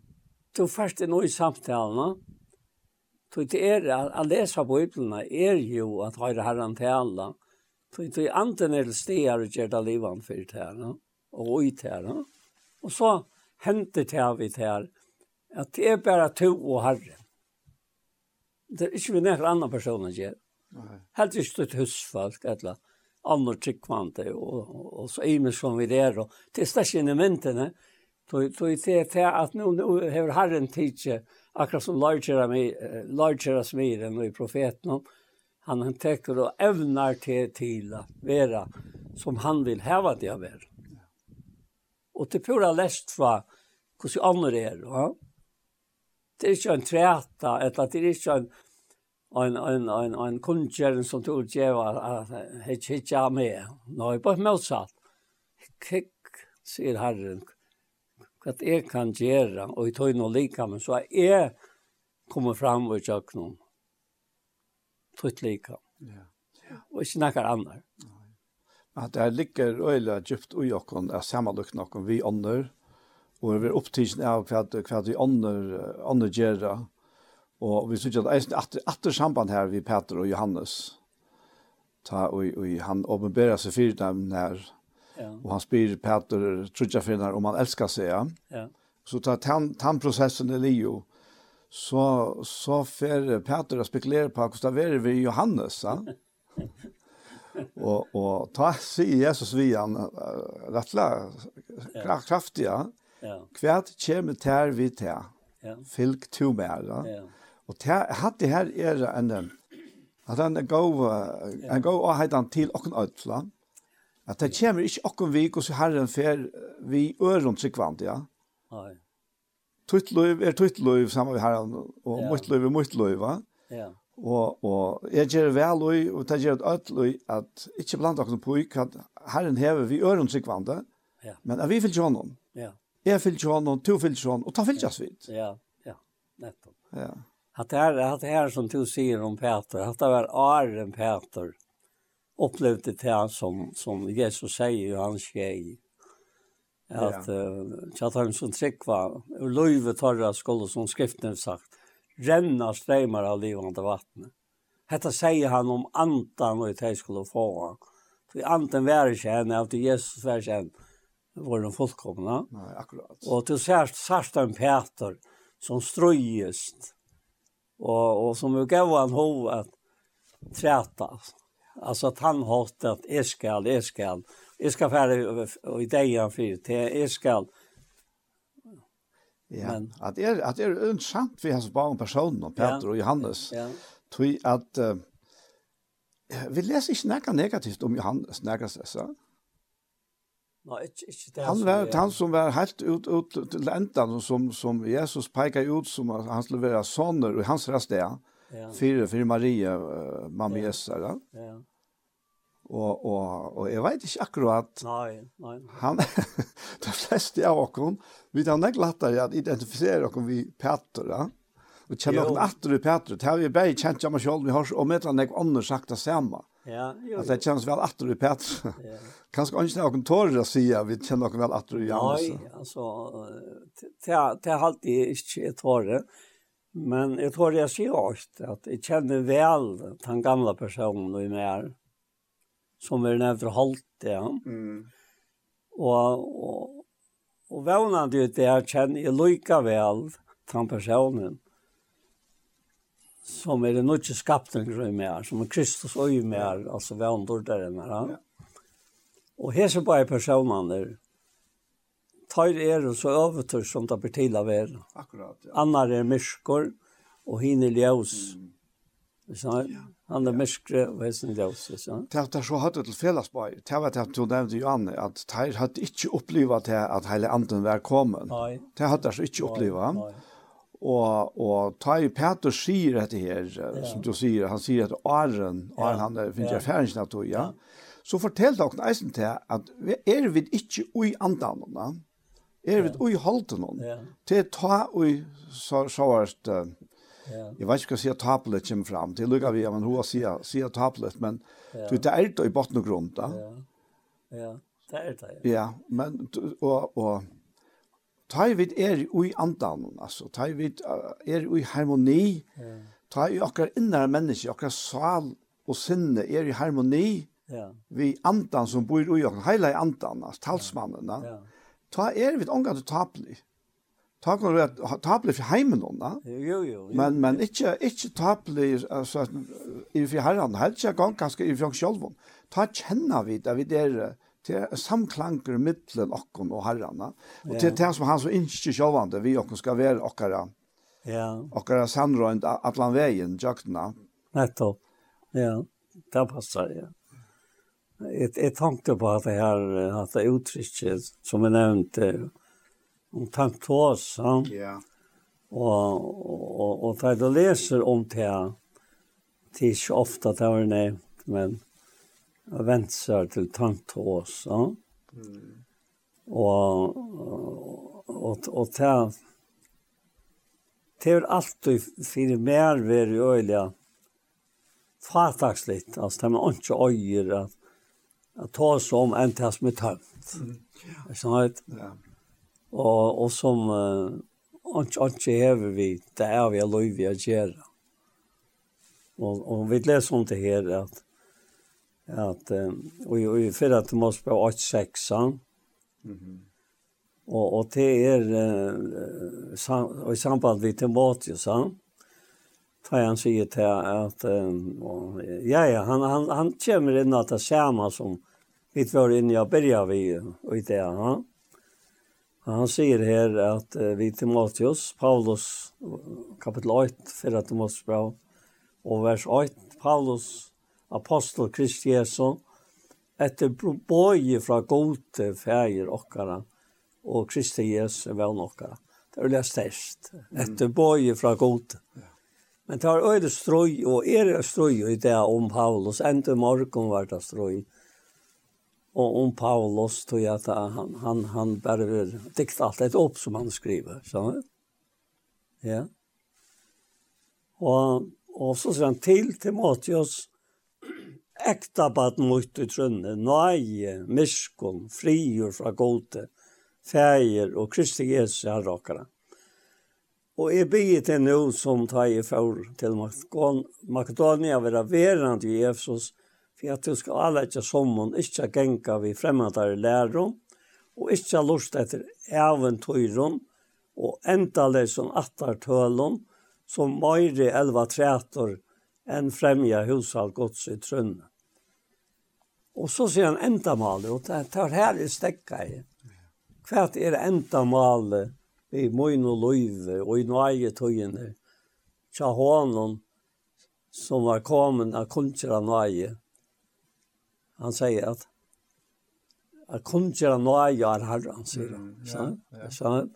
du først er noe i samtalene, tog det er at lesa på Bibelene er jo at høyre herren til alle, tog det er anden er steder og gjør det livet for det her, og ut her, og så henter det vi til her, at det er bare to og herre. Det er ikke vi nekker andre personer gjør. Helt ikke støtt husfolk, eller andre tryggvante, og, og, og så imen som vi er, og det er slett inn i myntene, tog det til at nå, nå har herren tidsi, akkurat som largera smiren og i profeten, han har tenkt å evnar til til å være som han vil heve det å være. Og til pura lest fra hvordan andre er, ja? det er ikke en treta, eller det er ikke en, en, en, en, en kundgjøren som tog utgjøver, ikke ikke er med. Nå er bare motsatt. Kikk, sier Herren, hva jeg kan gjøre, og jeg tog noe like, men så er jeg kommer fram og gjør noen. Tøyt like. Ja. Og ikke noe annet. Ja, det ligger øyla djupt ui okkon, er samanlukk nokkon vi ånder, og er opptidsen av hva, hva de andre gjør. Og vi synes at det er etter samband her vi Peter og Johannes. Ta, og, og han åpenberer seg fyrir dem her. Ja. Og han spyr Peter trudja finner om han elsker seg. Ja. ja. Så ta tan, tannprosessen i Lio. Så, så fer Peter å spekulere på hvordan det er ved Johannes. Ja. *laughs* og, og ta sier Jesus vi han rettelig kraftig. Ja Ja. Kvært kjem tær vi tær. Ja. Fylk to mer. Ja. Og tær hatt det her er en at han go han go og heitan til okken outla. At det kjem ikkje okken vi og herren fer vi øron sekvant, ja. Nei. Tuttløyv er tuttløyv saman vi herren, og ja. muttløyv er muttløyv, va? Ja. Og, og jeg gjør vel og, og det gjør et ødløy at ikke blant dere på at herren hever vi øren sikvande, ja. men at vi vil gjøre noen. Jeg fyller ikke hånden, to fylgjer honom, og ta fylgjast vid. Ja, ja, nettopp. Ja. At det er, at det er som du sier om Peter, at det var Aren Peter opplevde det han som, som Jesus sier i hans tjej. At, ja. uh, at han som tryggva, og løyve torra skulle, som skriften sagt, renna strömmar av livande vattnet. Hetta sier han om antan og i teg skulle få För For antan var ikke henne, at Jesus var ikke henne var de fullkomna. Nej, akkurat. Och till särskilt särskilt Peter som ströjest och, och som gav han hov at träta. Alltså att han hatt att jag skal, jag skal, jag ska färre i dejan för til jeg skal. Ja, Men, att det är, att det är önsamt för hans barn personer, Peter ja, och Johannes. Ja. Tror att uh, vi läser ikke något negativt om Johannes, något sådant. Nå, ikke, ikke det. Han var han som var helt ut, ut til enden, som, som Jesus peker ut som at han skulle være sånner, i hans rest ja. fire, fire Maria, uh, mamma ja. Jesus, ja. ja. Og, og, og jeg vet ikke akkurat. Nei, nei. Han, *laughs* de fleste av oss, vi tar nek lettere at identifisere oss vi Peter, ja. Og kjenner oss etter i Peter. Det har vi bare kjent hjemme selv, vi har og med han nek andre sagt det samme. Ja, jo. Alltså *laughs* det känns väl att du Peter. Ja. Kanske inte någon tårar att säga vi känner nog väl att du gör. Nej, alltså det det har alltid inte ett. Men jag tror jag ser åt att jag känner väl den gamla personen och mer som är nära halt ja. Mm. Och och och vånande det jag känner jag lika väl den personen som er det nog inte skapten som är som er Kristus och ju mer altså vi andor där än här. Och här så bare personene der, tar er så övertur som det blir til av er. Akkurat. Ja. Annar er myskor og och hinner ljøs. Mm. Så han er myskre och hästen ljus. Så. Det er så hade till fällas bara. Det var det du nevnte ju at att Tyr hade inte upplevt det at hele anden var kommet. Nei. Det hade så ikke upplevt. Nei. Og, og ta i Peter sier dette her, ja. som du sier, han sier at Aren, Aren ja. han finner ja. erfaringen av tog, ja. Så fortell dere eisen til at er vi ikke ui andanene, er vi ui holden noen, ja. til ta ui så, så varst, Ja. Jag vet ikke hva sier tablet kommer fram. Det lukar vi men hur sier, sier tablet men ja. du det är i botten og grunn, då. Ja. Ja, det är det. Ja, men og, og, ta vid er i andan, altså, ta vid er i harmoni, ja. ta i okkar innare menneske, okkar sal og sinne er i harmoni, ja. vi andan som bor i okkar, heila i andan, altså, talsmannen, ja. ta er vi omgang til tapelig. Ta kan du ta tapelig for heimen, da. Jo, jo, jo. Men, men ikke, ikke tapelig, altså, i for herren, helst ikke gang, kanskje i for sjølven. Ta kjenner vi det, vi det er samklanker mittlen okkon og herrarna. Og til det som han så ikke sjåvande, vi okkon skal være okkara, ja. okkara sandrøynd atlan veien, jøktena. Nettopp, ja, det passer, ja. Jeg, jeg tenkte på at det her, at det uttrykket som jeg nevnte, om tanktåsa, ja. og, og, og, og da du leser om det, det er ikke ofte det var nevnt, men og vent seg til tant. Ja? Mm. Og, og, og, og til Det er alltid fyrir mer veri øyla fatakslitt, altså det er man ikke øyer at, at ta oss om enn til som er tømt. Mm. Ikke sant? Og, og som uh, ikke hever vi, det er vi er lov vi å gjøre. Og, og vi leser om det her at at og i fyrra til Mosbø 8-6 og, og det er og i samband med Timotheus, han, tar han sier til at og, ja, ja, han, han, han kommer inn at det samme som vi var inne og börjar vi och i det han. Han säger här att vi Timoteus, Paulus kapitel 8, 4 Timotheus, bra, och vers 8, Paulus apostel Kristi Jesu, etter bøye fra gode feir okkara, og Kristi Jesu vel okkara. Det er veldig størst, etter bøye fra gode. Men det var øyde strøy, og er strøy i det om Paulus, enda morgen var det strøy, og om Paulus tog jeg at han, han, han bare vil dikte alt et opp som han skriver, sånn du? Ja. Og, og så sier han til Timotheus, ekta baden mot i trunne, nøye, miskunn, frigjør fra gode, feir og Kristi Jesu her råkere. Og jeg bygger til nå som tar i for til Makedonia være verand i Efsos, for at du skal alle ikke som hun ikke genka vi fremmedare lærer, og ikke lust etter eventyrum, og enda lesen attartølum, som møyre elva trætor enn fremja hushalt gods i trønne. Og så sier han endamal, og det tar her i stekka i. Hva er endamal i møyn og løyve, og i nøye tøyene, tja hånden, som var kommet av kunnskjera nøye. Han sier at, at kunnskjera nøye er herren, sier han. Så, så han,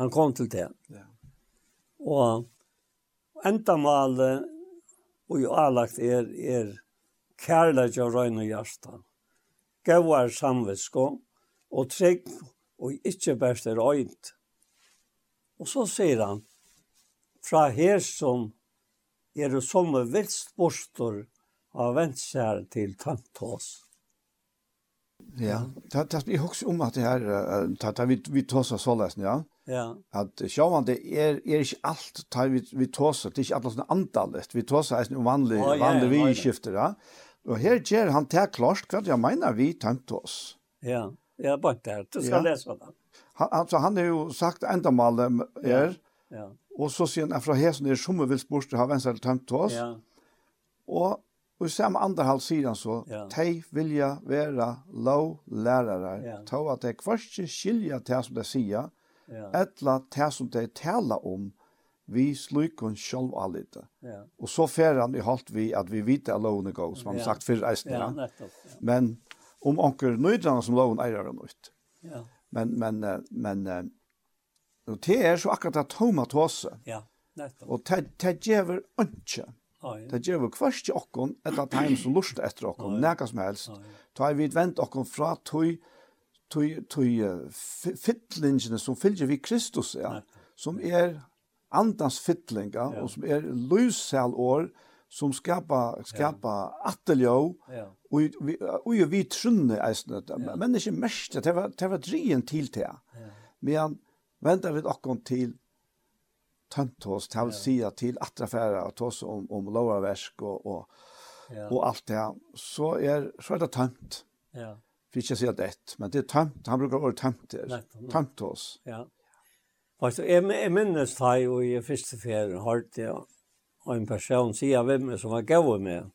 han kom til det. Og endamal, og jo avlagt er, er, er kærleik og røyne hjarta, gauar samvisko og trygg og ikkje best er øynt. Og så sier han, fra her som er det som er vilst bostor av ventsjær til tantos. Ja, ta ta jeg også om at det her, ta vi, vi tås av ja. Ja. At sjåan, det er, er ikke alt, vi, vi tosa, det er ikke alt sånn antallet, vi tås av vanlige, vanlige vidskifter, ja. Og her gjør han til klart hva jeg mener vi tømte oss. Ja, jeg er bare der. Du skal ja. lese det. Han, altså, han har jo sagt endamålet er, ja. ja. og så sier han fra hesen er som vil spørste ha venstre tømte oss. Ja. Og, og i samme andre halv sier han så, ja. de vilja være lov lærere, ja. ta at de kvart skilja til som de sier, ja. etla til som de taler om, vi slukon sjálv alita. Ja. Og så fer han i halt vi at vi vet att loven går som ja. sagt fyrir resten. Ja, nettopp. Ja. Men om onkel nøydrana som loven äger han ut. Ja. Men men men och det er så akkurat att Thomas Tosse. Ja, nettopp. Og det det ger inte. Det ger väl i okkon etter tegn som lust etter okkon näka som helst. Ta vi vent okkon fra tøy tøy tøy fyllingene som fylgjer vi Kristus ja. Som er andans fytlinga, ja. og som er lysalår, som skapa skapa ja. atteljå ja. och vi och vi trunne eisne ja. men ikkje mest det var det var drien til te. Ja. Men vänta vi akkon til tantos tal ja. sia til atrafæra og tås om om lower verk og og ja. og alt det så er så er det tant. Ja. Vi ikkje sier det, men det er tant. Han brukar ordet tant. Tantos. Ja. Fast jag, jag minnes det och i första färden har det och en person säger vem mig som var gav med.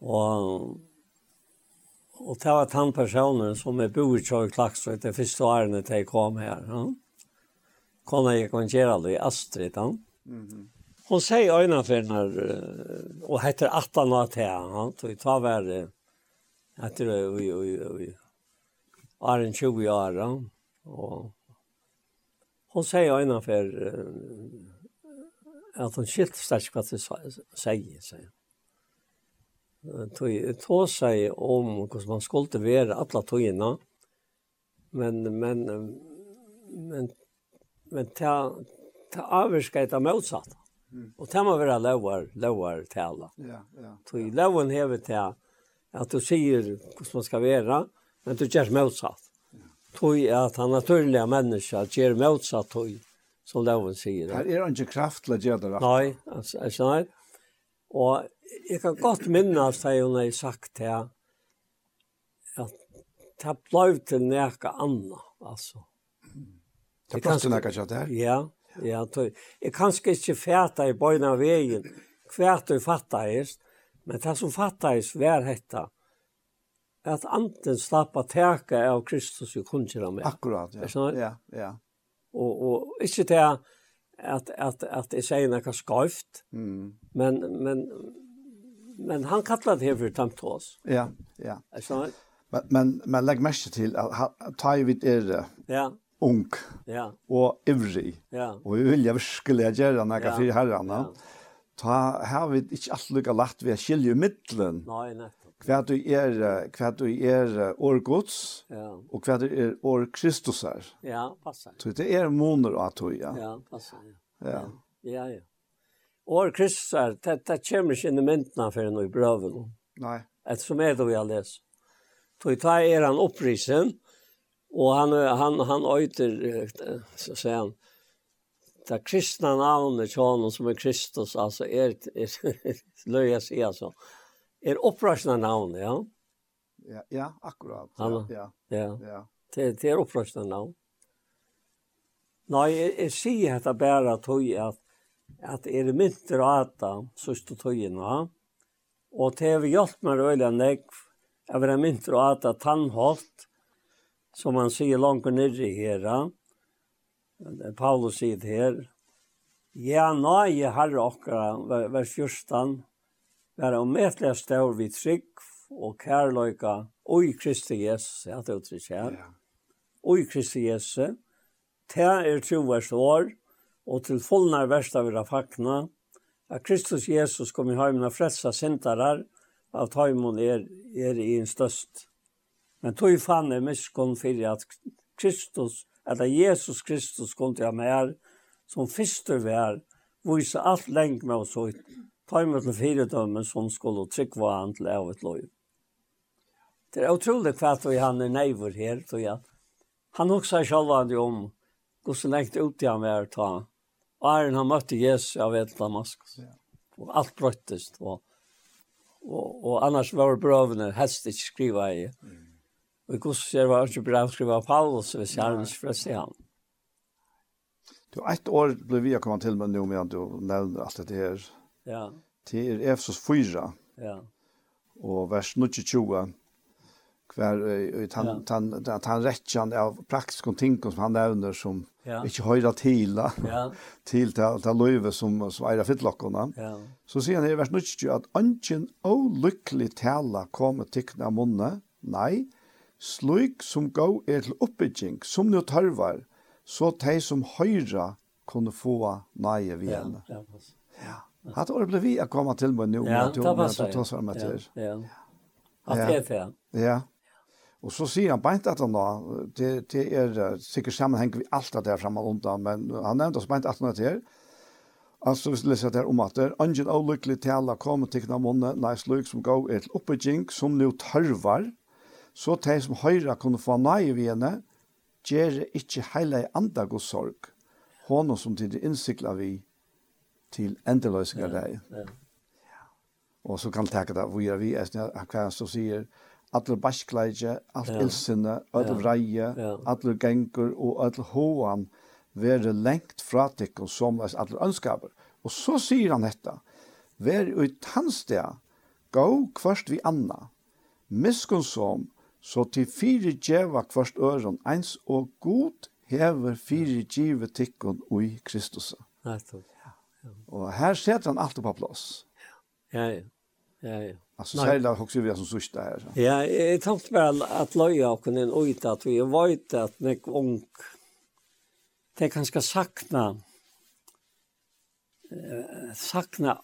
Och och det var den personen som är bor i Tjörg Klaxvik det första åren när jag kom här. Ja. Kona kan och det i Astrid. Ja. Mm -hmm. Hon säger ögonen för när och heter Attan och Atea. Ja. Så vi tar värre heter det i Arn 20 år. Ja. Och Hon säger innanför att hon skilt starkt vad det säger sig. Tog tog sig om hur man skulle vara alla tojna. Men men men men ta ta av motsatt. Mm. Og det må vara lovar, lovar till alla. Ja, ja. Så i loven hever till att du sier hur man ska vara, men du gjør motsatt tog at han naturliga människa ger motsatt tog som loven sier. Her er han ikke kraft til å gjøre det rett. Nei, altså, altså, nei. Og jeg kan godt minnes det hun har sagt til at det ble til noe annet, altså. Det ble til noe annet her? Ja, ja. Tog. Jeg kan ikke fæta i bøyne av veien hver du fattet men det som fattet var dette, at anden slapp teka av Kristus i kunnskjera med. Akkurat, ja. Ja, ja. Og, og ikke til at, at, at jeg sier noe skarft, mm. men, men, men han kallar det her for tamtås. Ja, ja. Er sånn? Men, men, men legg mest til at ta i vidt er ja. ung ja. og ivrig, ja. og vi vil virkelig gjøre noe ja. for herrene, ja. ta, har vi ikke alt lukket lagt ved skilje i middelen. Nei, nei hva du er, hva du er årgods, ja. og hva du er år Kristus er. Ja, passer. Så det er måneder av tog, ja. Ja, passer, ja. Ja, ja. ja. År Kristus er, det, det kommer ikke inn i myntene for noe i brøven. Nei. Et som er det vi har lest. Så ta er han opprisen, og han, han, han øyter, så sier han, det kristna navnet til honom som er Kristus, altså er, er er løy jeg sier Ja er opprørsna navn, ja? Ja, ja akkurat. Ja, ja. ja. ja. Det, det er opprørsna navn. Nei, jeg, jeg sier dette bare tog at at er mynter og ata, sørste tøyen, ja. Og det har hjulpet meg øyelig nekv, jeg var mynter og ata tannholdt, som han sier langt nere her, Paulus sier det her, ja, nei, herre okkara, vers 14, være omedelig stør vi trygg og kærløyka og i Kristi Jesus, jeg hadde uttrykt her, ja. og i Kristi Jesus, det er troverst år, og til fullnar av vi fakna, at Kristus Jesus kom i heimen og fredsa sintarar, av taimon er, er i en støst. Men tog fann er miskunn fyrir at Kristus, at Jesus Kristus kom til ham her, som fyrstur vi er, vise alt lengt med oss ut, tøymer til fire dømmen som skulle trykke hva han til evet lov. Det er utrolig hva tog han er neivor her, tror jeg. Han også har selv sjalvande om hvordan lengt ut i han var ta. Og er han møtte Jesus av et Damaskus. Og alt brøttes. Og, og, og annars var brøvene helst ikke skriva i. Og i hvordan ser var ikke brev skriva Paulus hvis han ikke frest i han. Du, ett år blev vi å komme til med nu med att du nevner alt dette her. Ja. Det er Efesos 4. Ja. Og vers 22 kvar i han han att han rättjan av praktiska ting som han nämner som ja. inte höra till ja. *laughs* till till till löve som som är fittlockorna. Ja. Så säger han i vers 22 att anken olycklig tala kommer tickna munne. Nej, sluk som gå er til oppbygging, som nu tarvar, så de som høyra kunne få nøye ved henne. Ja, ja, ja. Hatt år ble vi å komme til meg nå. Ja, det var så. Ja, ja. At det er det. Ja. Og så sier han beint at han da, det, det er sikkert sammenheng vi alt det er fremme og undan, men han nevnte oss beint at han det er. Altså, hvis du leser det her om at det er «Angen og lykkelig tale kommer til kna månne, nei slug som går et oppbygging som nå tørvar, så de som høyre kunne få nøye ved henne, gjør ikke hele andre god sorg. Hånden som til det innsikler vi, til endeløsningar der. Ja. ja. Og så kan tenke det, hvor vi er hva han så sier, alle baskleidje, alt ja. ilsinne, alle ja. vreie, ja. alle gengur og alle hoan være lengt fra tikkum som er alle ønskaper. Og så sier han dette, vær ut hans sted, gå kvart vi anna, miskun som, så til fire djeva kvart øren, eins og god hever fire djeve tikkun ui Kristus. Nettopp. Og her setter han alt på plass. Ja, ja, ja. ja. Alltså så här också vi som sista här. Så. Ja, jag tänkte väl att löja och en ut att vi vet att med ung det kanske sakna eh, sakna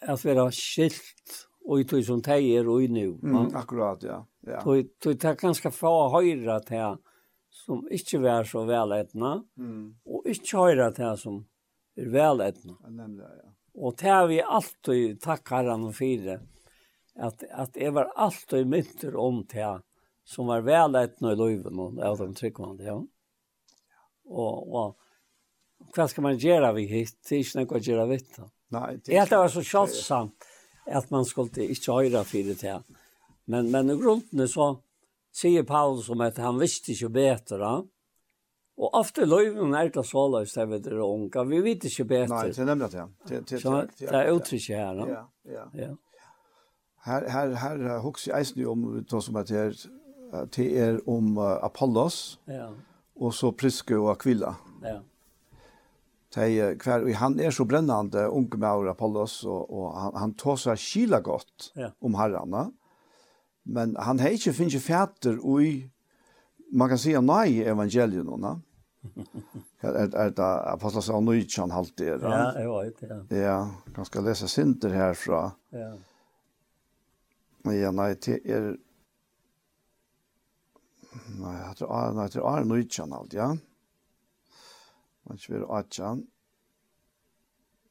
att vara skilt och i som tejer och i nu. Mm, akkurat, ja. ja. Du du det ganska få höjra till som inte var så välätna mm. och inte höjra till som er veletna. Nemlig, ja. Og det har vi alltid takkar han for at, at jeg var alltid mynter om det som var vel veletna i løyven og av de tryggvande, ja. Og, og hva skal man gjøre vi hit? Det er ikke noe å gjøre vitt da. Nei, det er var så kjølsamt at man skulle ikke høre for det her. Men, men i grunden så sier Paulus om at han visste ikke bedre, Og ofte løyven er det så løs der vi er unga. Vi vet ikke bedre. Nei, det er nemlig det. Det, det, så, det er uttrykket her. No? Ja, ja. Her, her, her hokser jeg eisen om det som er her, det er om Apollos, ja. og så Priske og Aquila. Ja. Tei, hver, han er så brennande unge med Apollos, og, og han, han tar seg skila godt ja. om herrarna. Men han har ikke finnet fæter i man kan säga nej i evangelierna. Att att apostlarna sa nu inte han halt det. Ja, jag vet ja. Ja, kan ska läsa synter härifrån. Ja. Men ja, nej det er Nei, jeg tror att nej till är nu inte han halt, ja. Man ska vara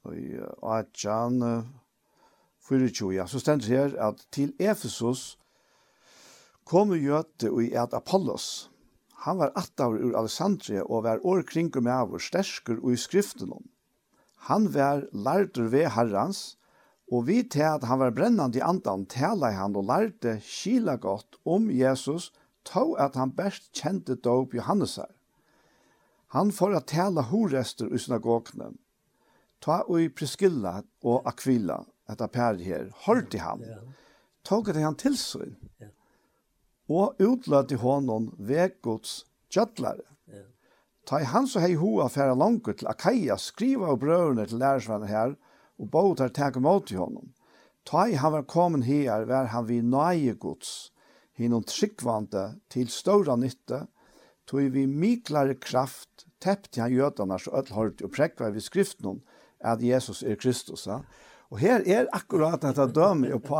Og Och atchan 24, ja, så ständer det här att till Efesos kommer ju att i et Apollos. Han var attaur ur Alessandria og var år kring med avur stersker og i skriften om. Han var lærdur ved herrans, og vi til at han var brennande i andan tala i han og lærte kila godt om Jesus, tog at han best kjente dåp her. Han får at tala horester i synagogene. Ta og i Priskilla og Aquila, etter per her, hørte han. Tog at han tilsyn. Ja og utlade til honom vekgods kjøttlare. Ta i han så hei hoa færa langt til Akaia, skriva og brøvene til lærersvannen her, og bå tar teka mot i honom. Ta i han var kommet her, var han vi nøye gods, hinnom tryggvante til ståra nytte, tog vi miklare kraft, teppte han gjøtene så ødelhårt, og prekva vi skriften at Jesus er Kristus. Ja? Og her er akkurat dette dømme på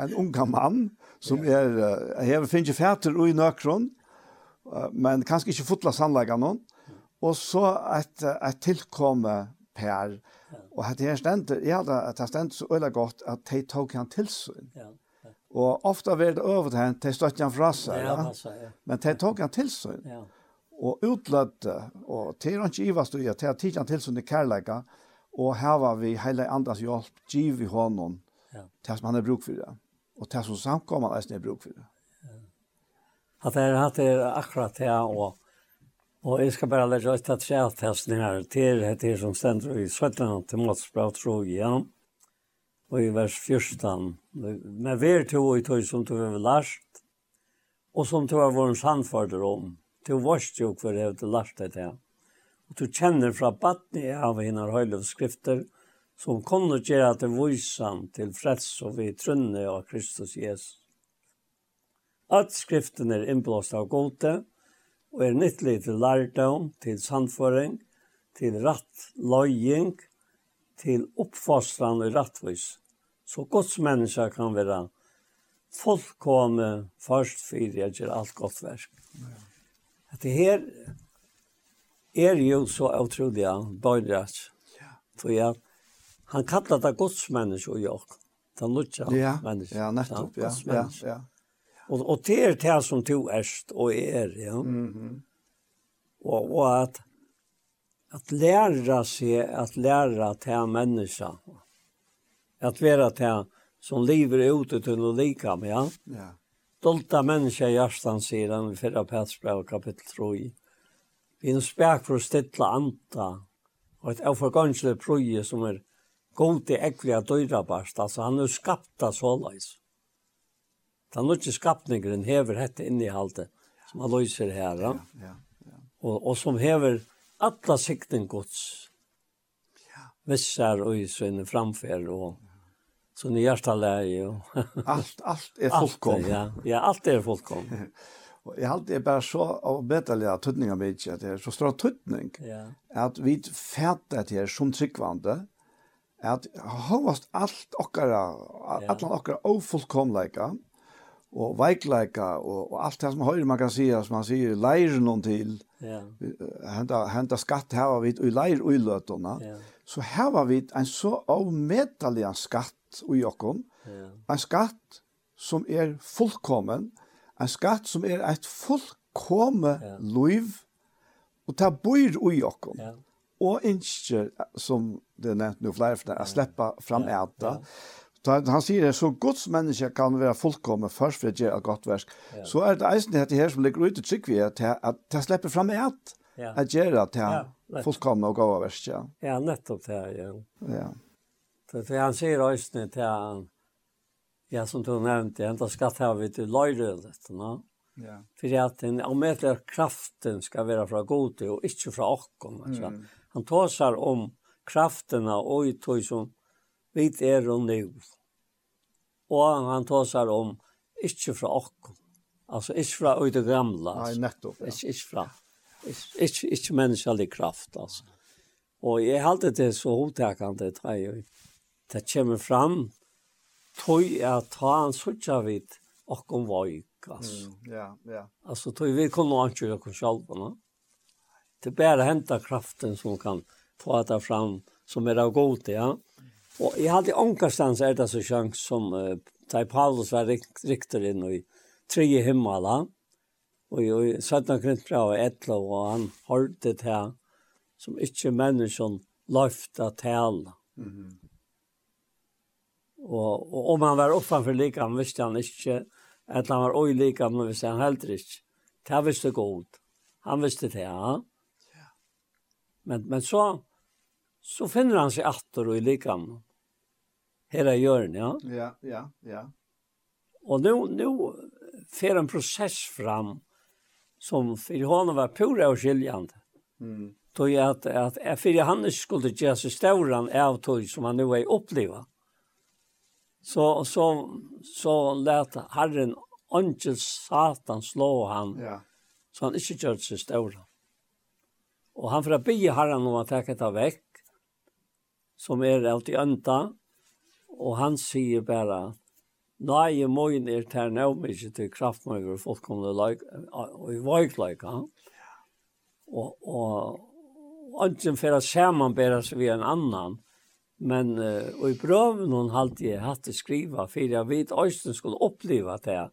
en unga mann, som er, jeg har finnet fæter og i nøkron, men kanskje ikke fotla sannleggen noen, og så et, et tilkomme Per, og at her stendt, jeg hadde at her stendte så øyla godt at de tok han til seg. Ja. Og ofte var det over til han, de støtte han fra seg, ja, ja. men de tok han til seg. Ja. Og utløtte, og til han ikke ivast og til han tok han til seg i kærleika, og her var vi hele andres hjelp, giv i hånden, ja. til som han er bruk for det. Ja og det som samkommer er snitt bruk for det. At det er hatt er akkurat det, og, og jeg skal bare legge ut at jeg har her til det som stender i 17. til Måtsbrav, tro igjen. og i vers 14. Men vi er to i tog som du har lært, og som du har vært sannforder om. Du varst jo hver jeg har lært det til. Og du kjenner fra battene av henne høylovskrifter, og som kunne gjøre til vysan til freds og vi trunne av Kristus Jesus. At skriften er innblåst av gode, og er nyttelig til lærdom, til sandføring, til ratt løying, til oppfostran og rattvis. Så gods menneska kan være fullkomne først for jeg gjør alt godt verk. Dette her er jo så utrolig Ja. For jeg han kallar det godsmänniskor i Det er lutja ja, menneske. Ja, nettopp, ja, ja, ja. Och, og det er det som du erst och är, ja. Mm -hmm. och, och att att lära sig att lära till människa. Att vara till som lever ute till å lika med, ja. Ja. Dolta människa i hjertan, sier han i förra Petsbrev kapitel 3. Vi er en spärk för att stilla anta och ett avförgångsligt prøye som er, gode ekviga døyrabast, altså han er skapt av såleis. Den nødvendige skapningeren hever dette innehaltet som han løser her. Ja, ja, ja. Og, og som hever alla sikten gods. Ja. Vissar og isvinne framfer og så ni hjertalæg. Og alt, alt er fullkom. ja, ja, alt er fullkom. og jeg halte er bare så av betaliga tøtninger med at det er så stor tøtning, ja. at vi fætter det her som tryggvande, at hovast alt okkara, allan okkara ofullkomleika, og veikleika, og, og alt det som høyre man kan säga som man sier, leir noen til, ja. henta, henta skatt här vi, i leir uiløtona, ja. så var vi en så avmedelig skatt i okkom, ja. en skatt som er fullkommen, en skatt som er et fullkomme ja. liv, og ta bor i okkom. Ja og ikke, som det er nevnt nå flere for det, å slippe fram æta. Han sier det, så Guds menneske kan være fullkomne først for å gjøre et godt versk. Ja. Så er det eisen dette her som ligger ute trygg ved er til at det slipper fram æt. At gjøre til ja, fullkomne og gode versk. Ja, ja nettopp det, ja. Ja. For han sier eisen til han, Ja, som du nevnte, enda skatt her vid løyrølet, no? Ja. För att den omätliga kraften ska vara från god och inte från oss. Mm. Han tåsar om krafterna og i tog som vid er og nu. Og han tåsar om inte fra okkom. Altså inte fra ut det gamla. Nej, nettopp. Ja. Inte, inte från. Inte, inte menneskelig kraft altså. Og jeg halte det så otäckande det här. Det kommer fram tog jeg ta en sådär vidt, och om vajk alltså. Mm, ja, ja. Alltså tog vi kunde inte göra oss själva. No? Det bara hämta kraften som kan få ta fram som är av god, ja. Och jag hade ångastans är det så chans som uh, Tai Paulus var riktar in i tre himmala. Och i södna grintbra och etla och han hörde det här som inte människan löfta tala. Mm -hmm. og, om han var uppanför lika han visste han ikke, att han var oj lika men visste han heller ikke. Det visste god. Han visste det ja. Men, men så, så finner han seg atter og i likam. Her er hjørnet, ja? Ja, ja, ja. Og nu, nu fer en process fram som för honom var pura och skiljande. Mm. Tog jag att, at för han inte skulle göra sig större av tog som han nu er uppleva. Så, så, så lät Herren Angel Satan slå han. Ja. Så han inte gjorde sig större. Og han får be herren om å ta det vekk, som er alt i ønta, og han sier bare, Nei, moin er tær nævm ikkje til kraftmøyver og fullkomne løyk, og i vøykløyka. Og, og ønsken for å samanbæra seg ved en annan, men uh, og i prøven hun halte jeg hatt det skriva, for jeg vet øysten skulle oppleva det,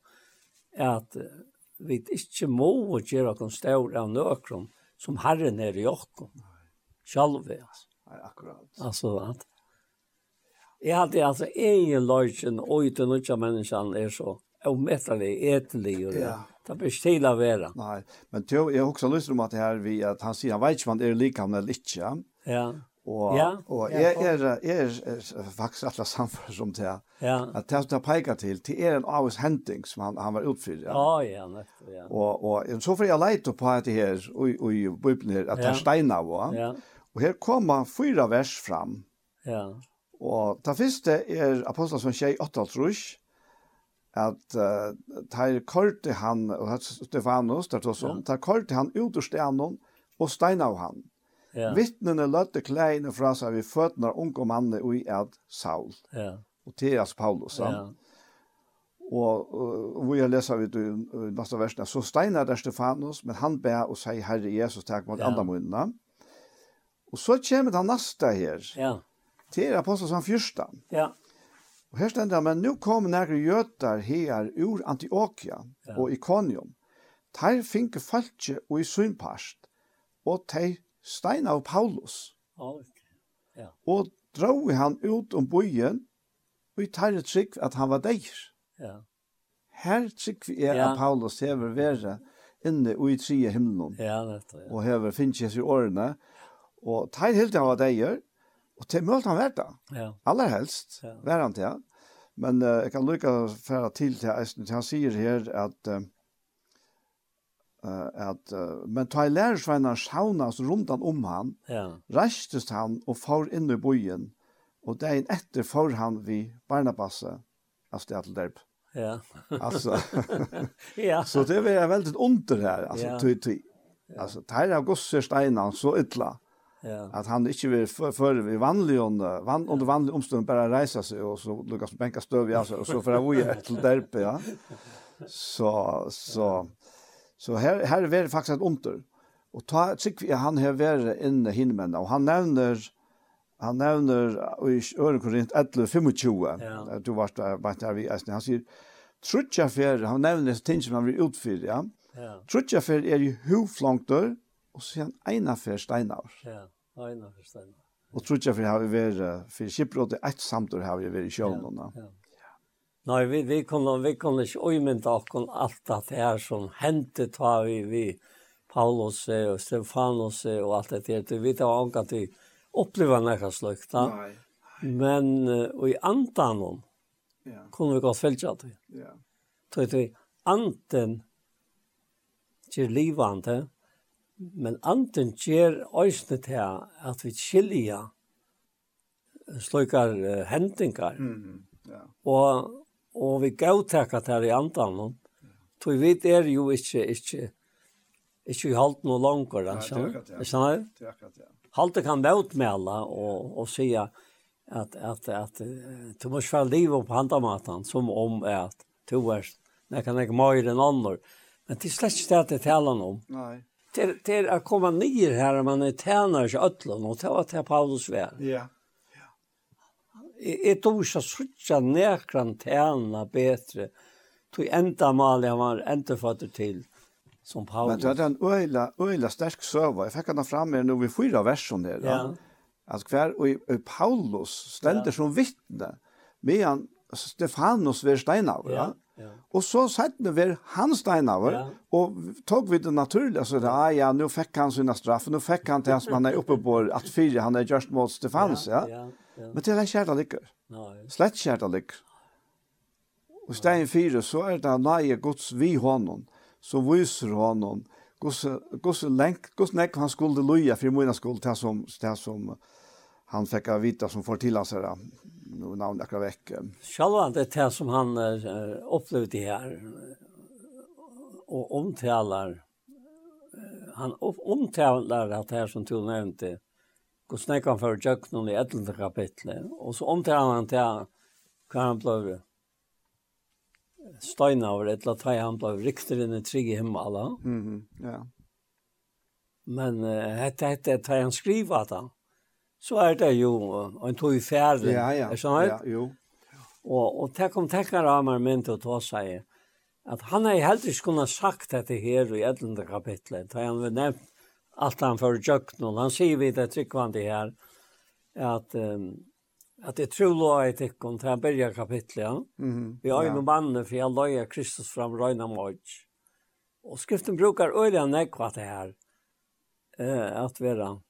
at uh, vi ikke må gjøre noen større av nøkron, som Herren er i åkken. Sjalve, altså. Nei, Akkurat. Altså, at jeg hadde altså egen løsjen og uten nødja menneskene er så omettelig, etelig, og det. Ja. Det blir stil av vera. Nei, men til, jeg har også lyst om at det her, vi, at han sier, han vet ikke om han er likhavn eller ikke. Ja. Og, ja, og jeg, er, jeg er, faktisk alle samfunn som det. Ja. At det som peker til, det er en avis hending som han, han var utfyrt. Ja, oh, ja, nettopp, ja. Og, og så får jeg leite på at det her, og og i Bibelen her, at det er steina var. Ja. Og her kommer fyra vers fram. Ja. Og det første er apostelen som skjer i 8 trus, at uh, der korte han, og Stefanus, der tog som, der korte han ut ur stenen og steina av han. Ja Ja. Vittnene løtte klærne fra seg ved føttene av unge mannen og i et Saul. Ja. Og til oss Paulus. Ja. Og, og, og vi har lest av i neste versene, så steiner der Stefanus, men han ber og sier, Herre Jesus, takk mot ja. andre munnene. Og så kommer det neste her. Ja. Til apostel som første. Ja. Og her stender men nå kom nære jøtar her ur Antioquia ja. og Iconium. Der finke falske og i synpast, og teir steina av Paulus. Okay. Ja. Og drog han ut om byen, og i tar trygg at han var deir. Ja. Her trygg vi er ja. at Paulus hever være inne og i trie himmelen. Ja, dette, ja. Og hever finnes Jesus i årene. Og tar helt til han var deir, og til mølt han vært da. Ja. Aller helst, ja. vær han til han. Men uh, jeg kan lykke å fære til til Eisen, han sier her at... Uh, Uh, at, uh, men ta i lærersveinar saunas rundan om han, ja. restest han og får inn i bojen, og dagen etter får han vi Barnabasse, altså det er til derp. Ja. altså, *laughs* ja. så det var veldig under her, altså, ja. tøy, tøy. Altså, tar av gosser steinan så ytla, ja. at han ikke vil føre vi vanlig, under, van, under vanlig omstånd bare reise seg, og så lukkast benka støv i, altså, og så får jeg voje til derp, ja. Så, så, ja. Så här här er det faktiskt et under. Och ta tycker jag han här vært inne hinmennene, och han nämner han nämner i Øren Korint 11:25. Ja. Du var der, var där vi han säger trutja fer, han nämner så ting som han vil utfylla. Ja. ja. Trutja för är ju så och sen ena för steinar. Ja, ena för steinar. Och trutja fer har vi varit för skipbrott ett samtor har vi varit i sjön. Ja. ja. Nei, vi, vi kunne, vi kunne ikke øymynda okken alt at det her som hendte ta vi, vi Paulus og Stefanus og alt det her. Vi tar jo at vi opplever nekka slukt. Nei. Men uh, og i andan om ja. kunne vi godt fylgja til. Ja. Så vi anten gjør livande, men anten gjør øysene til at vi skilja slukar uh, hendingar. Mm -hmm. ja. Og og vi gautekka det her i andan. Tog vi vet er jo ikke, ikke, ikke i halten og langer, skjønner du? Halte kan motmelde og, og sige at, at, at, du må svære livet på handamaten som om at du er nekka nekka møyre enn andre. Men det er slett ikke det jeg taler om. Nei. Til, til å komme nye her, man er tæner ikke øtlen, og det at det Paulus vær Ja. Yeah jeg tog ikke så nekran tæna betre, tog enda mal jeg var enda fatter til, som Paulus. Men det er en øyla, øyla sterk søva, jeg fikk han fram med noe i fyra versjon her, ja. at hver, og Paulus stender ja. som vittne, medan Stefanus ved Steinauer, ja. Ja. Og så sett vi ved han Steinauer, ja. og tog vi det så altså, ja, ja, nå fikk han sina straff, nå fikk han til han som han er oppe på at fire, han er just mot Stefanus, ja. ja. ja. Men det er ikke hjertet lykker. Slett kjærta hjertet lykker. Og stein fire, så er det nøye gods vi hånden, som viser hånden, gods lenk, gods nek han skulle løye, for mine skulle ta som, ta som han fikk av vita som får til hans her, nå navn akkurat vekk. Sjalva, det er det som han uh, opplevde her, og omtalar, han omtalar at det her som du nevnte, Guds han for djøkken i 11. kapitlet, og så omtaler han til hva han ble støyna over et eller annet han ble rikter inn i trygge himmelen. Mm -hmm. ja. Men uh, hette hette et han skriver at han, så er det jo en tog i fjerde, ja, ja. er sånn Ja, jo. Og, og tenk om tenker av meg min til å ta seg, at han har heller ikke kunnet sagt dette her i 11. kapitlet, da han vil nevnt allt han för jöknol. Han säger vid det tryckvande här att um, att det tror låg ett ikon till börja kapitlet. Mm. Vi har ju ja. mannen för jag loja Kristus fram röjna mot. Och skriften brukar öliga nekva det här. Eh, att vara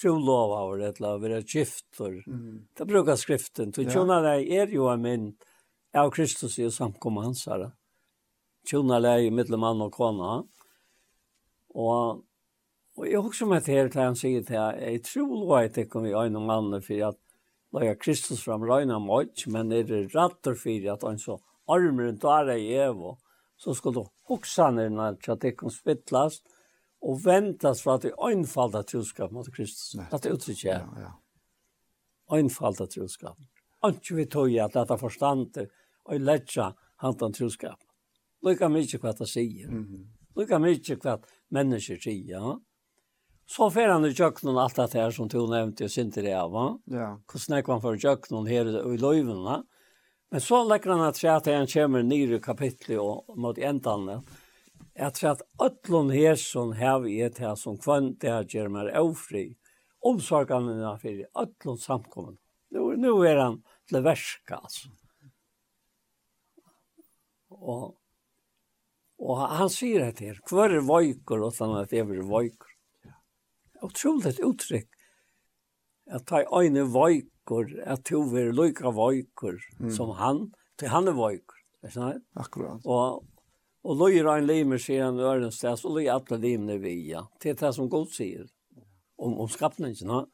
tror lov av det eller vara giftor. Mm. Det brukar skriften. Så tjona dig är ju en min av Kristus i samkomma hans här. Tjona dig mittelman och kona. Och Och jag också med det här han säger till jag tror att det kommer jag någon annan för att lägga Kristus fram rena mot men är det rattor för att han så armen där i Evo så ska då huxa ner när det kan spittlas och väntas för att det enfalda troskap mot Kristus. Nej. Att det uttrycker jag. Ja, ja. Enfalda troskap. Anki vi tog att detta förstande och lägga hantan troskap. Lycka mycket hva det sier. Mm -hmm. Lycka mycket vad människor säger. Ja? Så fer han i kjøkkenen alt det her som du nevnte og synte det av. Ja. Hvordan er han for kjøkkenen her i løyvene? Men så legger han at at han kommer nere i kapitlet og mot endene. At at øtlån her som har vi et her som kvann det her gjør meg avfri. Omsorgene er for øtlån samkommen. Nu, nu er han til verska, altså. Og, og han sier det her. Hver er vøyker, og sånn at jeg er vøyker utroligt uttryck att ta ene vojkor, att to ver lika vojkor mm. som han, till han är vojkor. Är så Akkurat. Och och då en han limer sig en örnstäs och då är alla limne via. Det är det som Gud säger om om skapningen. va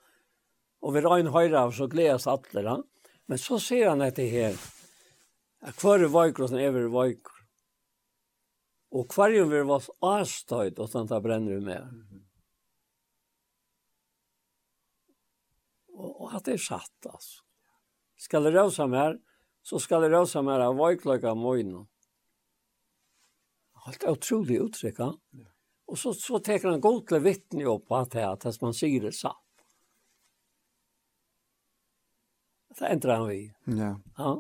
Och vi rein höra av så gläds alla. Men så ser han att det här att kvar är vojkor som vi vojkor. Och kvar är vi var avstöjd och sånt där bränner vi med. Mm. och att det er satt altså. Skal det røse mer så skal det røse mer av veikløkken av møgnen. Alt er utrolig uttrykk, Ja. Och så, så teker han god til vittne opp på at det er, at man sier det satt. Det endrer han vi. Ja. ja.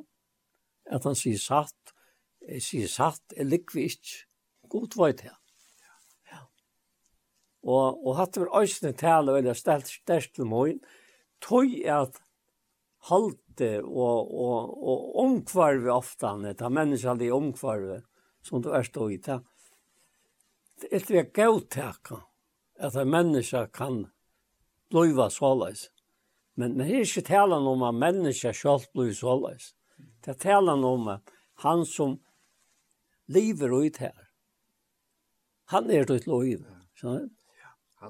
Att han sier satt. jeg sier satt är ikke. God var det. Ja. Och, och hatt var øyne tala väldigt ställt stelt till mojna tøy at halte og, og, og omkvarve oftane, ta menneskelig omkvarve, som du er stå i, ta et vi er gauttaka, at en menneske kan bliva såleis. Men, det er ikke talan om at menneske selv blir såleis. Det er talan om at han som lever ut her, han er ut liv. skjønner du?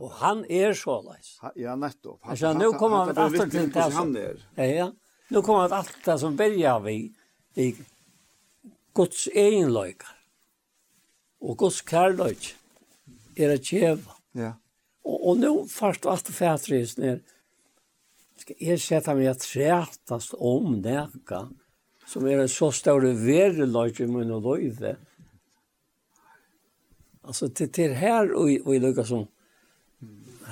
Og han er såleis. Ja, nettopp. Han, altså, nå kommer han, han, til det han, han, han er. Ja, ja. Nå kommer han alt det som börjar vi i Guds egenlöjkar. Og Guds kärlöjk er att tjeva. Ja. Og, og Och, och nu först allt färdris Skal jeg sette meg at trætast om näka som er en så større verlöjk i min og løyve. Altså, till, till her og och i Lukas som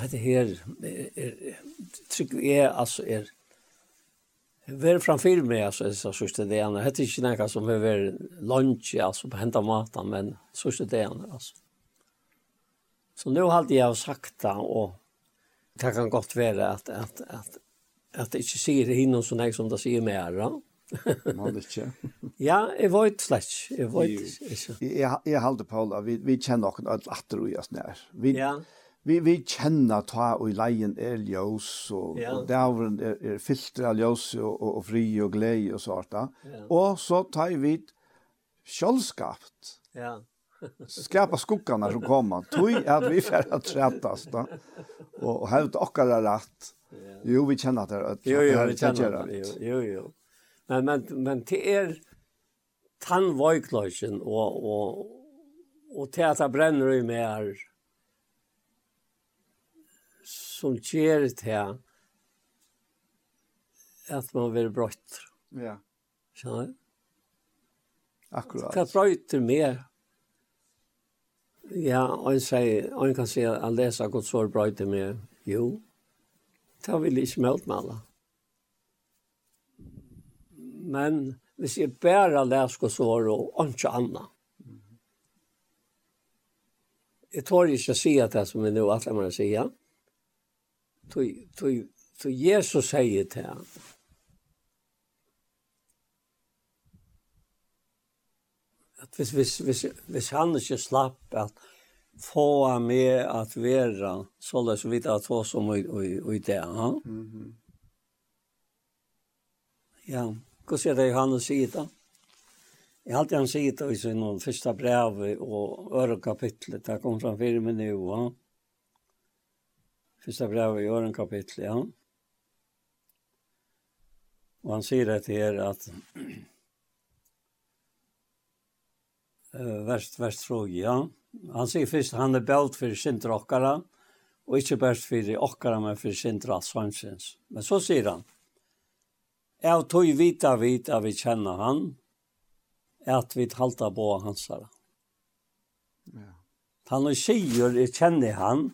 hette her, er, trygg er, altså, er, Vær framfyr meg, altså, så sørste det ene. Hette ikke noe som er vær lunch, altså, på hentet maten, men sørste det ene, altså. Så nå hadde jeg sagt det, og det kan godt være at, at, at, at jeg ikke sier det innom sånn jeg som det sier mer, da. Man vet ikke. ja, *laughs* jeg *laughs* vet slett. Jeg vet ikke. Jeg, jeg, jeg halder på, vi, vi kjenner noen alle atter og gjør sånn her. Vi, ja. Yeah vi vi kjenner ta og i leien er ljós og, ja. og dævren er, er filtra ljós og, og, og fri og glei og svarta. Ja. Og så tar vi kjølskapt. Ja. Skapa skuggarna som kommer. Tui at vi fer at trätas då. Och hävda okkara rätt. Jo, vi känner att det är Jo, jo, vi kjenner det. Jo, jo. Men men men till er tandvojklagen och och och det bränner ju mer som gjør det här att man vil brott. Ja. Skjønner du? Akkurat. Vad bröjter mer? Ja, og en sier, og en kan si säga att läsa gott sår bröjter mer. Jo, det vil jeg ikke smält med alle. Men hvis jeg bare leser godt sår og ikke annet, Jeg tror ikke å si at det som vi nu att man säger. Mm Så Jesus sier til han. At hvis, hvis, hvis, hvis han ikke slapp at få han med at være så där så vidt at få som i, i, i det. Ja. Mm ja, hva sier det Johannes sier det? Jeg har alltid han sier det i sin første brev og øre kapitlet. Det kom fram fire mig nu. Ja. Första brev i Jörn kapitel ja. Og han sier det till er att värst, värst fråga, ja. Han sier først han er belt for för sindrockare og ikke bäst for okkara, men for för sindrasvansens. Men så sier han Jeg tog vita vita vi kjenner han at vi halta på hans her. Ja. Han sier, jeg kjenner han